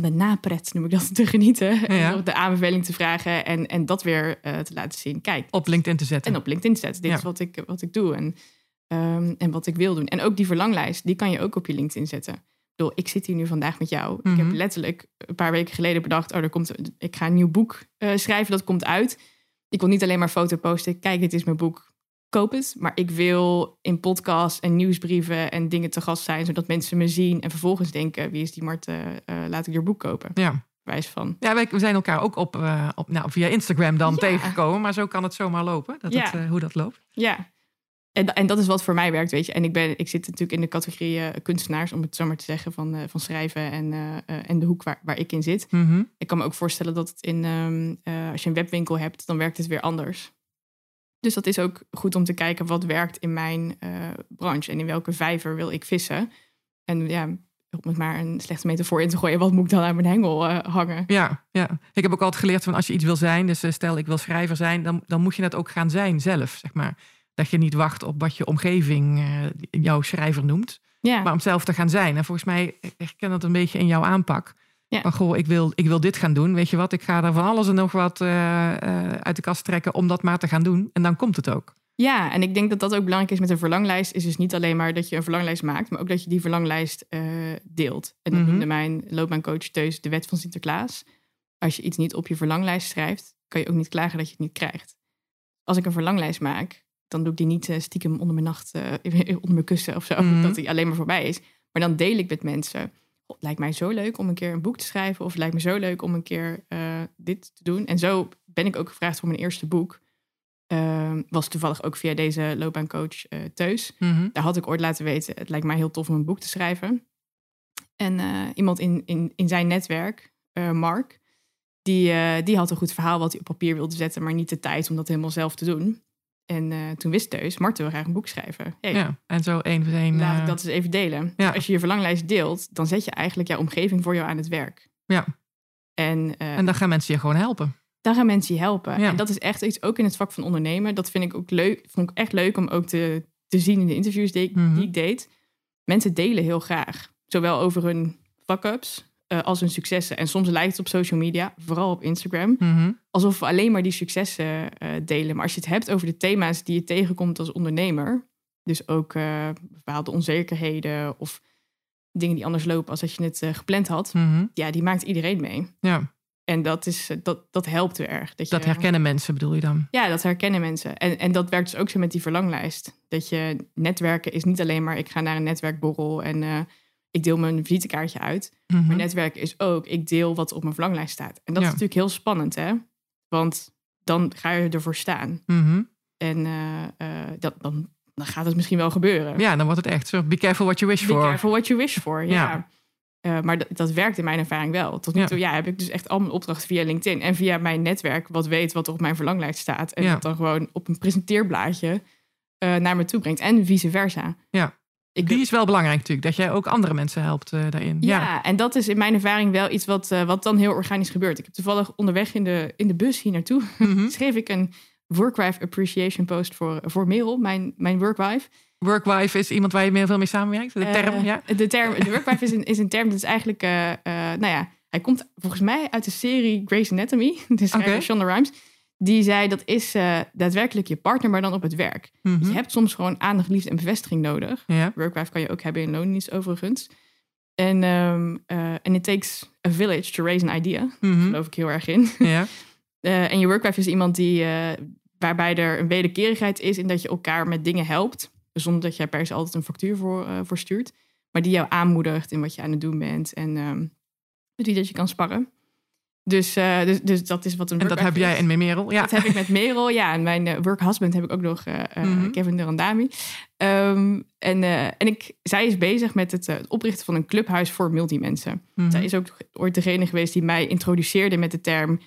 Speaker 2: van de napret, noem ik dat, te genieten. En
Speaker 1: Ja.
Speaker 2: de aanbeveling te vragen en, en dat weer eh, te laten zien. Kijk,
Speaker 1: Op LinkedIn te zetten.
Speaker 2: en op LinkedIn te zetten. Dit
Speaker 1: Ja.
Speaker 2: is wat ik, wat ik doe en, ehm, en wat ik wil doen. En ook die verlanglijst, die kan je ook op je LinkedIn zetten. Ik bedoel, ik zit hier nu vandaag met jou. Ik
Speaker 1: Mhm.
Speaker 2: heb letterlijk een paar weken geleden bedacht... oh, er komt, ik ga een nieuw boek eh, schrijven, dat komt uit. Ik wil niet alleen maar foto posten. Kijk, dit is mijn boek. Koop het. Maar ik wil in podcasts en nieuwsbrieven en dingen te gast zijn... zodat mensen me zien en vervolgens denken... wie is die Marten, Eh, laat ik je boek kopen.
Speaker 1: Ja.
Speaker 2: Wijs van.
Speaker 1: Ja, wij, we zijn elkaar ook op, eh, op, nou, via Instagram dan
Speaker 2: Ja.
Speaker 1: tegengekomen. Maar zo kan het zomaar lopen, dat
Speaker 2: Ja.
Speaker 1: het, eh, hoe dat loopt.
Speaker 2: Ja. En, en dat is wat voor mij werkt, weet je. En ik, ben, ik zit natuurlijk in de categorie kunstenaars, om het zo maar te zeggen, van, van schrijven en, en de hoek waar, waar ik in zit.
Speaker 1: Mhm.
Speaker 2: Ik kan me ook voorstellen dat het in, ehm, eh, als je een webwinkel hebt, dan werkt het weer anders. Dus dat is ook goed om te kijken wat werkt in mijn eh, branche en in welke vijver wil ik vissen. En ja, om het maar een slechte metafoor in te gooien, wat moet ik dan aan mijn hengel eh, hangen?
Speaker 1: Ja, ja, ik heb ook altijd geleerd van als je iets wil zijn, dus eh, stel ik wil schrijver zijn, dan, dan moet je het ook gaan zijn zelf, zeg maar. Dat je niet wacht op wat je omgeving jouw schrijver noemt,
Speaker 2: Ja,
Speaker 1: maar om zelf te gaan zijn. En volgens mij ik herken dat een beetje in jouw aanpak.
Speaker 2: Ja.
Speaker 1: Van goh, ik wil, ik wil dit gaan doen. Weet je wat, ik ga er van alles en nog wat eh, eh, uit de kast trekken om dat maar te gaan doen. En dan komt het ook.
Speaker 2: Ja, en ik denk dat dat ook belangrijk is met een verlanglijst. Is dus niet alleen maar dat je een verlanglijst maakt, maar ook dat je die verlanglijst eh, deelt. En dat
Speaker 1: Mhm.
Speaker 2: noemde mijn loopbaancoach Teus de wet van Sinterklaas. Als je iets niet op je verlanglijst schrijft, kan je ook niet klagen dat je het niet krijgt. Als ik een verlanglijst maak, dan doe ik die niet stiekem onder mijn nacht, onder mijn kussen of zo,
Speaker 1: Mhm.
Speaker 2: dat die alleen maar voorbij is. Maar dan deel ik met mensen. "Goh, Het lijkt mij zo leuk om een keer een boek te schrijven, of het lijkt me zo leuk om een keer eh, dit te doen. En zo ben ik ook gevraagd voor mijn eerste boek. Ehm, was toevallig ook via deze loopbaancoach eh Teus.
Speaker 1: Mhm.
Speaker 2: Daar had ik ooit laten weten, het lijkt mij heel tof om een boek te schrijven. En eh, iemand in, in, in zijn netwerk, Mark, die, die had een goed verhaal wat hij op papier wilde zetten, maar niet de tijd om dat helemaal zelf te doen. En eh, toen wist Teus, Marten wil graag een boek schrijven. Hey,
Speaker 1: Ja, en zo één voor één.
Speaker 2: Laat
Speaker 1: eh,
Speaker 2: ik dat eens even delen.
Speaker 1: ja.
Speaker 2: Dus als je je verlanglijst deelt, dan zet je eigenlijk jouw omgeving voor jou aan het werk.
Speaker 1: Ja.
Speaker 2: En, eh,
Speaker 1: En dan gaan mensen je gewoon helpen.
Speaker 2: daar gaan mensen je helpen.
Speaker 1: Ja.
Speaker 2: En dat is echt iets, ook in het vak van ondernemen. Dat vind ik ook leuk. Vond ik echt leuk om ook te, te zien in de interviews die ik,
Speaker 1: Mhm.
Speaker 2: die ik deed. Mensen delen heel graag. Zowel over hun fuck-ups eh, als hun successen. En soms lijkt het op social media, vooral op Instagram,
Speaker 1: Mhm.
Speaker 2: alsof we alleen maar die successen eh, delen. Maar als je het hebt over de thema's die je tegenkomt als ondernemer, dus ook eh, bepaalde onzekerheden of dingen die anders lopen als dat je het gepland had,
Speaker 1: Mhm.
Speaker 2: ja, die maakt iedereen mee.
Speaker 1: Ja,
Speaker 2: En dat, is, dat, dat helpt weer erg. Dat,
Speaker 1: dat
Speaker 2: je,
Speaker 1: herkennen mensen bedoel je dan?
Speaker 2: Ja, dat herkennen mensen. En, en dat werkt dus ook zo met die verlanglijst. Dat je netwerken is niet alleen maar ik ga naar een netwerkborrel en ik deel mijn visitekaartje uit.
Speaker 1: Mhm.
Speaker 2: Maar netwerken is ook ik deel wat op mijn verlanglijst staat. En dat
Speaker 1: Ja.
Speaker 2: is natuurlijk heel spannend, hè? Want dan ga je ervoor staan.
Speaker 1: Mhm.
Speaker 2: En eh, eh, dat, dan, dan gaat het misschien wel gebeuren.
Speaker 1: Ja, dan wordt het echt zo. Be careful what you wish
Speaker 2: Be
Speaker 1: for.
Speaker 2: careful what you wish for. Ja.
Speaker 1: Ja.
Speaker 2: Eh, maar dat, dat werkt in mijn ervaring wel. Tot nu toe ja, heb ik dus echt al mijn opdrachten via LinkedIn en via mijn netwerk, wat weet wat er op mijn verlanglijst staat. En dat dan gewoon op een presenteerblaadje naar me toe brengt. En vice versa.
Speaker 1: Ja.
Speaker 2: Ik,
Speaker 1: Die is wel belangrijk natuurlijk, dat jij ook andere mensen helpt eh, daarin.
Speaker 2: ja, en dat is in mijn ervaring wel iets wat, eh, wat dan heel organisch gebeurt. Ik heb toevallig onderweg in de, in de bus hier naartoe
Speaker 1: Mhm.
Speaker 2: schreef ik een workwife appreciation post voor, voor Merel, mijn, mijn workwife.
Speaker 1: Workwife is iemand waar je veel mee samenwerkt. De term,
Speaker 2: Eh,
Speaker 1: ja.
Speaker 2: De term, de workwife is een, is een term dat is eigenlijk, nou ja, hij komt volgens mij uit de serie Grey's Anatomy. Schrijver
Speaker 1: Oké.
Speaker 2: Shonda Rhimes. Die zei dat is eh, daadwerkelijk je partner, maar dan op het werk.
Speaker 1: Mhm.
Speaker 2: Dus je hebt soms gewoon aandacht, liefde en bevestiging nodig.
Speaker 1: ja.
Speaker 2: Workwife kan je ook hebben in loondienst overigens. En and it takes a village to raise an idea. Daar
Speaker 1: Mhm.
Speaker 2: geloof ik heel erg in.
Speaker 1: ja.
Speaker 2: Eh, en je workwife is iemand die, waarbij er een wederkerigheid is in dat je elkaar met dingen helpt. Zonder dat je er per se altijd een factuur voor, voor stuurt. Maar die jou aanmoedigt in wat je aan het doen bent. En ehm die dat je kan sparren. Dus, eh, dus, dus dat is wat een
Speaker 1: En dat heb jij
Speaker 2: is.
Speaker 1: in Merel. Ja.
Speaker 2: Dat heb ik met Merel, ja. En mijn eh, workhusband heb ik ook nog, eh,
Speaker 1: Mhm.
Speaker 2: Kevin Durandami. Ehm en en ik, zij is bezig met het, oprichten van een clubhuis voor multimensen.
Speaker 1: Mhm.
Speaker 2: Zij is ook ooit degene geweest die mij introduceerde met de term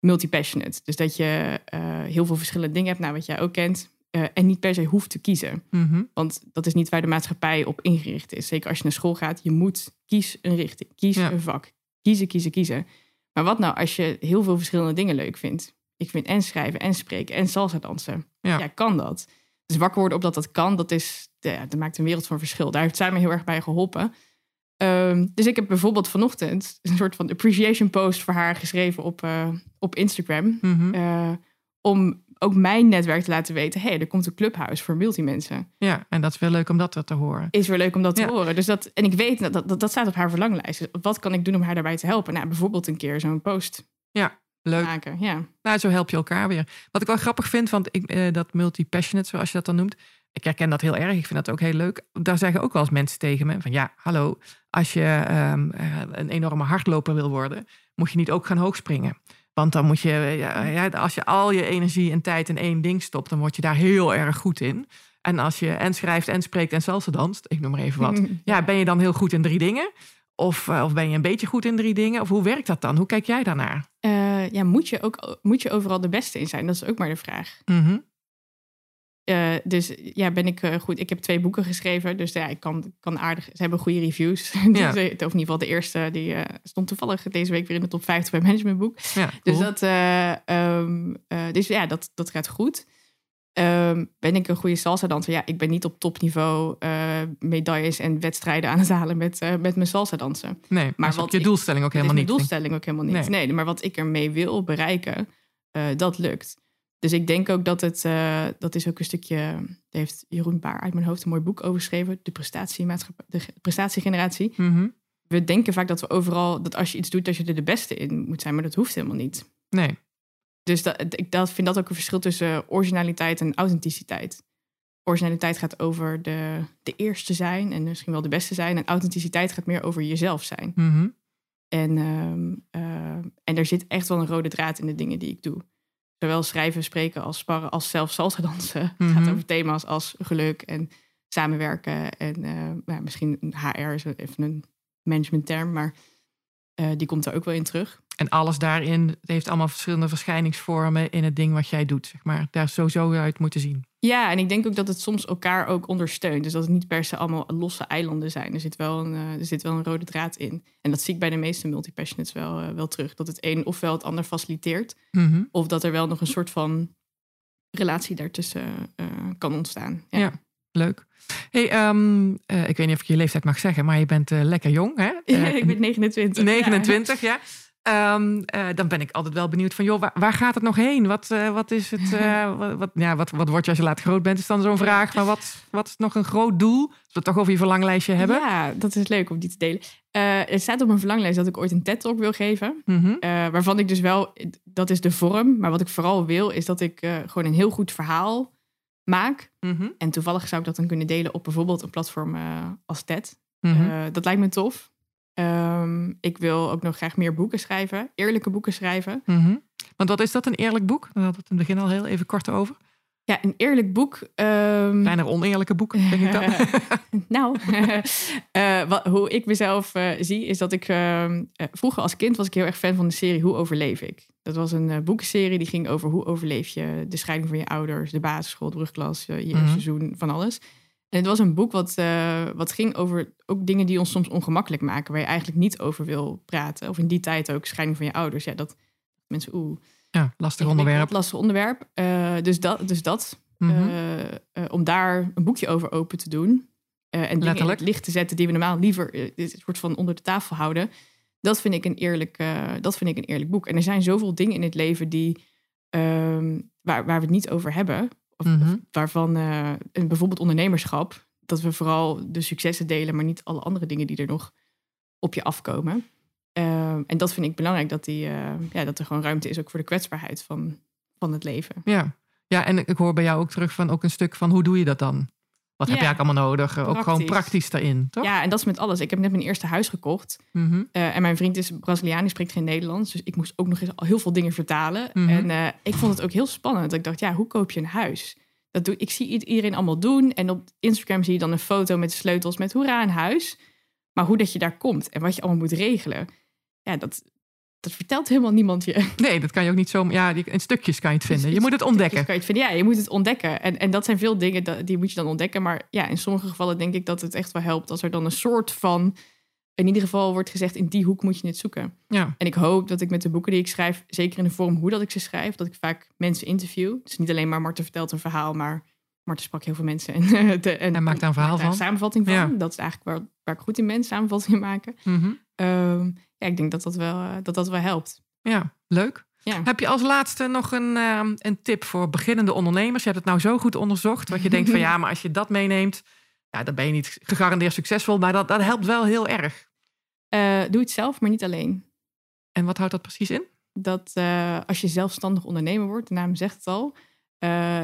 Speaker 2: multipassionate. Dus dat je heel veel verschillende dingen hebt, nou wat jij ook kent. en niet per se hoeft te kiezen.
Speaker 1: Mhm.
Speaker 2: Want dat is niet waar de maatschappij op ingericht is. Zeker als je naar school gaat, je moet kies een richting, kies
Speaker 1: Ja.
Speaker 2: een vak. Kiezen, kiezen, kiezen. Maar wat nou als je heel veel verschillende dingen leuk vindt? Ik vind en schrijven en spreken en salsa dansen.
Speaker 1: Ja.
Speaker 2: Ja, kan dat? Dus wakker worden op dat dat kan, dat, is, ja, dat maakt een wereld van verschil. Daar heeft zij me heel erg bij geholpen. Ehm, dus ik heb bijvoorbeeld vanochtend een soort van appreciation post voor haar geschreven op, eh, op Instagram.
Speaker 1: Mhm.
Speaker 2: Eh, om ook mijn netwerk te laten weten: hé, hey, er komt een clubhuis voor multimensen.
Speaker 1: Ja, en dat is wel leuk om dat te horen.
Speaker 2: Is weer leuk om dat te
Speaker 1: Ja.
Speaker 2: horen. Dus dat, en ik weet dat, dat dat staat op haar verlanglijst. Dus wat kan ik doen om haar daarbij te helpen? Nou, bijvoorbeeld een keer zo'n post
Speaker 1: Leuk.
Speaker 2: maken. Ja.
Speaker 1: Nou, zo help je elkaar weer. Wat ik wel grappig vind, want ik, eh, dat multi-passionate, zoals je dat dan noemt. Ik herken dat heel erg. Ik vind dat ook heel leuk. Daar zeggen ook wel eens mensen tegen me van ja, hallo. Als je ehm, eh, een enorme hardloper wil worden, moet je niet ook gaan hoogspringen. Want dan moet je, ja, als je al je energie en tijd in één ding stopt, dan word je daar heel erg goed in. En als je en schrijft en spreekt en salsa danst, ik noem maar even wat. Ja, ben je dan heel goed in drie dingen? Of, eh, of ben je een beetje goed in drie dingen? Of hoe werkt dat dan? Hoe kijk jij daarnaar?
Speaker 2: Eh, ja, moet je ook moet je overal de beste in zijn? Dat is ook maar de vraag.
Speaker 1: Mhm.
Speaker 2: Eh, dus ja, ben ik eh, goed. Ik heb twee boeken geschreven, dus ja, ik kan, kan aardig. Ze hebben goede reviews.
Speaker 1: Ja.
Speaker 2: dus, of in ieder geval de eerste, die eh, stond toevallig deze week weer in de top 50 bij Managementboek.
Speaker 1: Ja,
Speaker 2: Dus, dat, eh, ehm, eh, dus ja, dat, dat gaat goed. Ehm, ben ik een goede salsa danser? Ja, ik ben niet op topniveau medailles en wedstrijden aan het halen met, met mijn salsa dansen.
Speaker 1: Nee, maar
Speaker 2: wat
Speaker 1: je doelstelling ook helemaal
Speaker 2: mijn
Speaker 1: niet.
Speaker 2: doelstelling ook helemaal niet.
Speaker 1: Nee.
Speaker 2: Nee, maar wat ik ermee wil bereiken, dat lukt. Dus ik denk ook dat het, eh, dat is ook een stukje, daar heeft Jeroen Baar uit mijn hoofd een mooi boek over geschreven, de, prestatiemaatschappij, de ge- prestatiegeneratie.
Speaker 1: Mhm.
Speaker 2: We denken vaak dat we overal, dat als je iets doet, dat je er de beste in moet zijn, maar dat hoeft helemaal niet.
Speaker 1: Nee,
Speaker 2: Dus dat, ik dat, vind dat ook een verschil tussen originaliteit en authenticiteit. Originaliteit gaat over de, de eerste zijn en misschien wel de beste zijn. En authenticiteit gaat meer over jezelf zijn.
Speaker 1: Mhm.
Speaker 2: En, ehm, eh, en er zit echt wel een rode draad in de dingen die ik doe. Zowel schrijven, spreken als sparren, als zelfs salsa dansen. Het
Speaker 1: Mhm.
Speaker 2: gaat over thema's als geluk en samenwerken. En eh, nou, misschien een HR is even een managementterm, maar eh, die komt er ook wel in terug.
Speaker 1: En alles daarin het heeft allemaal verschillende verschijningsvormen in het ding wat jij doet. Zeg maar. Daar sowieso uit moeten zien.
Speaker 2: Ja, en ik denk ook dat het soms elkaar ook ondersteunt. Dus dat het niet per se allemaal losse eilanden zijn. Er zit wel een, eh, er zit wel een rode draad in. En dat zie ik bij de meeste multipassionates wel, eh, wel terug. Dat het een ofwel het ander faciliteert.
Speaker 1: Mhm.
Speaker 2: Of dat er wel nog een soort van relatie daartussen eh, kan ontstaan. Ja.
Speaker 1: Ja. Leuk. Hey, ehm, eh, ik weet niet of ik je leeftijd mag zeggen, maar je bent lekker jong, hè? Eh,
Speaker 2: ik ben 29.
Speaker 1: 29, ja. Ehm, eh, dan ben ik altijd wel benieuwd van, joh, waar, waar gaat het nog heen? Wat, eh, wat is het? eh, wat, wat, ja, wat, wat word je als je laat groot bent? Is dan zo'n vraag. Maar wat, wat is nog een groot doel? Als we het toch over je verlanglijstje hebben.
Speaker 2: Ja, dat is leuk om die te delen. Er staat op mijn verlanglijst dat ik ooit een TED-talk wil geven.
Speaker 1: Mhm.
Speaker 2: Waarvan ik dus wel, dat is de vorm. Maar wat ik vooral wil, is dat ik gewoon een heel goed verhaal maak.
Speaker 1: Mhm.
Speaker 2: En toevallig zou ik dat dan kunnen delen op bijvoorbeeld een platform als TED.
Speaker 1: Mhm.
Speaker 2: Dat lijkt me tof. Ehm, ik wil ook nog graag meer boeken schrijven. Eerlijke boeken schrijven.
Speaker 1: Mhm. Want wat is dat, een eerlijk boek? Daar hadden we het in het begin al heel even kort over.
Speaker 2: Ja, een eerlijk boek. ehm,
Speaker 1: Zijn er oneerlijke boeken, denk ik dan?
Speaker 2: nou, eh, wat, hoe ik mezelf eh, zie, is dat ik ehm, eh, vroeger als kind was ik heel erg fan van de serie Hoe overleef ik? Dat was een boekenserie die ging over hoe overleef je de scheiding van je ouders, de basisschool, de brugklas, je eerste
Speaker 1: Mhm.
Speaker 2: seizoen, van alles. En het was een boek wat, eh, wat ging over ook dingen die ons soms ongemakkelijk maken, waar je eigenlijk niet over wil praten. Of in die tijd ook scheiding van je ouders. Ja, dat mensen, oeh,
Speaker 1: Ja, lastig onderwerp.
Speaker 2: Lastig onderwerp. Eh, dus dat, dus dat
Speaker 1: Mhm.
Speaker 2: eh, om daar een boekje over open te doen. en dingen in het licht te zetten die we normaal liever dit soort van onder de tafel houden. Dat vind ik een eerlijk, dat vind ik een eerlijk boek. En er zijn zoveel dingen in het leven die, ehm, waar, waar we het niet over hebben. Of,
Speaker 1: Mhm.
Speaker 2: waarvan eh, bijvoorbeeld ondernemerschap. Dat we vooral de successen delen, maar niet alle andere dingen die er nog op je afkomen. Ehm, en dat vind ik belangrijk, dat, die, eh, ja, dat er gewoon ruimte is ook voor de kwetsbaarheid van, van het leven.
Speaker 1: Ja. ja, en ik hoor bij jou ook terug van ook een stuk van hoe doe je dat dan? Wat heb je
Speaker 2: Ja.
Speaker 1: eigenlijk allemaal nodig? Ook gewoon
Speaker 2: Praktisch.
Speaker 1: daarin, toch?
Speaker 2: Ja, en dat is met alles. Ik heb net mijn eerste huis gekocht.
Speaker 1: Mhm.
Speaker 2: eh, en mijn vriend is Braziliaan, die spreekt geen Nederlands. Dus ik moest ook nog eens al heel veel dingen vertalen.
Speaker 1: Mhm.
Speaker 2: En eh, ik vond het ook heel spannend. Ik dacht, ja, hoe koop je een huis? Dat doe, ik zie iedereen allemaal doen. En op Instagram zie je dan een foto met de sleutels met hoera, een huis. Maar hoe dat je daar komt en wat je allemaal moet regelen. Ja, dat, dat vertelt helemaal niemand je.
Speaker 1: Nee, dat kan je ook niet zo... Ja, in stukjes kan je het vinden. Je moet het ontdekken.
Speaker 2: Kan je het vinden. Ja, je moet het ontdekken. En, en dat zijn veel dingen die moet je dan ontdekken. Maar ja, in sommige gevallen denk ik dat het echt wel helpt als er dan een soort van in ieder geval wordt gezegd, in die hoek moet je het zoeken.
Speaker 1: Ja.
Speaker 2: En ik hoop dat ik met de boeken die ik schrijf, zeker in de vorm hoe dat ik ze schrijf, dat ik vaak mensen interview. Dus niet alleen maar Marten vertelt een verhaal, maar Marten sprak heel veel mensen. En, de,
Speaker 1: En maakt daar een verhaal van.
Speaker 2: samenvatting van.
Speaker 1: Ja.
Speaker 2: Dat is eigenlijk waar, waar ik goed in ben, samenvattingen maken. Ehm, ja, ik denk dat dat wel, eh, dat dat wel helpt.
Speaker 1: ja, leuk.
Speaker 2: Ja.
Speaker 1: Heb je als laatste nog een, ehm, een tip voor beginnende ondernemers? Je hebt het nou zo goed onderzocht, wat je denkt van ja, maar als je dat meeneemt, ja, dan ben je niet gegarandeerd succesvol, maar dat, dat helpt wel heel erg.
Speaker 2: Eh, doe het zelf, maar niet alleen.
Speaker 1: En wat houdt dat precies in?
Speaker 2: dat eh, als je zelfstandig ondernemer wordt, de naam zegt het al,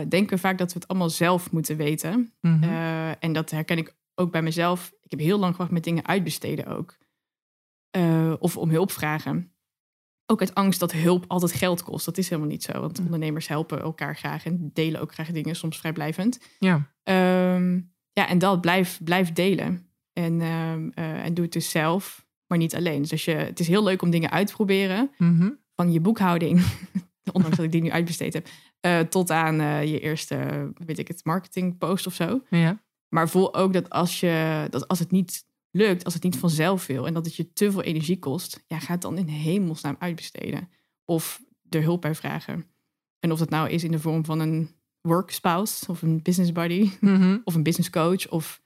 Speaker 2: denken we vaak dat we het allemaal zelf moeten weten.
Speaker 1: Mhm.
Speaker 2: En dat herken ik ook bij mezelf. Ik heb heel lang gewacht met dingen uitbesteden ook. Eh, of om hulp vragen. Ook uit angst dat hulp altijd geld kost. Dat is helemaal niet zo. Want
Speaker 1: Mm.
Speaker 2: ondernemers helpen elkaar graag en delen ook graag dingen, soms vrijblijvend.
Speaker 1: ja.
Speaker 2: Ehm, ja, en dat blijf, blijf delen. En, ehm, eh, en doe het dus zelf, maar niet alleen. Dus als je, het is heel leuk om dingen uit te proberen
Speaker 1: Mhm.
Speaker 2: van je boekhouding, ondanks dat ik die nu uitbesteed heb, eh, tot aan je eerste, weet ik het, marketingpost of zo.
Speaker 1: ja.
Speaker 2: Maar voel ook dat als, je, dat als het niet lukt, als het niet vanzelf wil en dat het je te veel energie kost, ja, ga het dan in hemelsnaam uitbesteden. Of er hulp bij vragen. En of dat nou is in de vorm van een work spouse of een business buddy
Speaker 1: Mhm.
Speaker 2: of een business coach of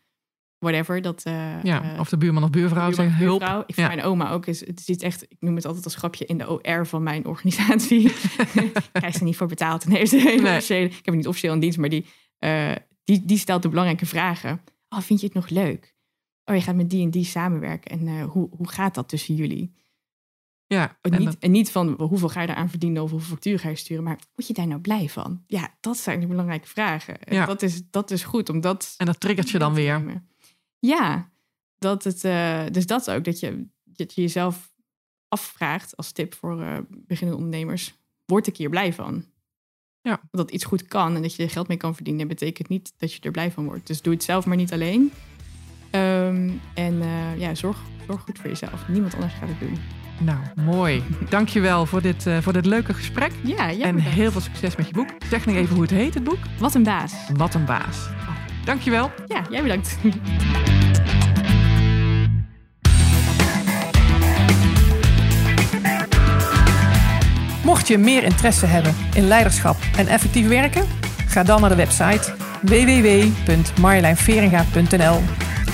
Speaker 2: whatever. Dat, eh,
Speaker 1: ja.
Speaker 2: eh,
Speaker 1: Of de buurman of buurvrouw zeggen hulp.
Speaker 2: buurvrouw. Ik
Speaker 1: Ja.
Speaker 2: mijn oma ook is. Het is echt. Ik noem het altijd als grapje in de OR van mijn organisatie. krijg ze niet voor betaald. Nee, ze heeft
Speaker 1: Nee.
Speaker 2: ik heb niet officieel in dienst, maar die, eh, die, die stelt de belangrijke vragen. Oh, vind je het nog leuk? Oh, je gaat met die en die samenwerken. En eh, hoe, hoe gaat dat tussen jullie?
Speaker 1: Ja.
Speaker 2: En
Speaker 1: En
Speaker 2: niet,
Speaker 1: dat-
Speaker 2: en niet van hoeveel ga je eraan verdienen of hoeveel factuur ga je sturen, maar word je daar nou blij van? Ja, dat zijn de belangrijke vragen. En
Speaker 1: Ja.
Speaker 2: dat, is, dat is goed, omdat
Speaker 1: en dat triggert je dan weer.
Speaker 2: Ja, dat het, eh, dus dat ook, dat je, dat je jezelf afvraagt als tip voor eh, beginnende ondernemers. Word ik hier blij van?
Speaker 1: Ja.
Speaker 2: Dat iets goed kan en dat je er geld mee kan verdienen, betekent niet dat je er blij van wordt. Dus doe het zelf maar niet alleen. Ehm, en eh, ja, zorg, zorg goed voor jezelf. Niemand anders gaat het doen.
Speaker 1: Nou, mooi. Dankjewel voor dit, eh, voor dit leuke gesprek.
Speaker 2: Ja, ja
Speaker 1: en heel veel succes met je boek. Zeg nog even hoe het heet, het boek.
Speaker 2: wat een baas.
Speaker 1: Wat een baas. Dankjewel.
Speaker 2: Ja, jij bedankt.
Speaker 1: Mocht je meer interesse hebben in leiderschap en effectief werken, ga dan naar de website www.marjolijnveringa.nl.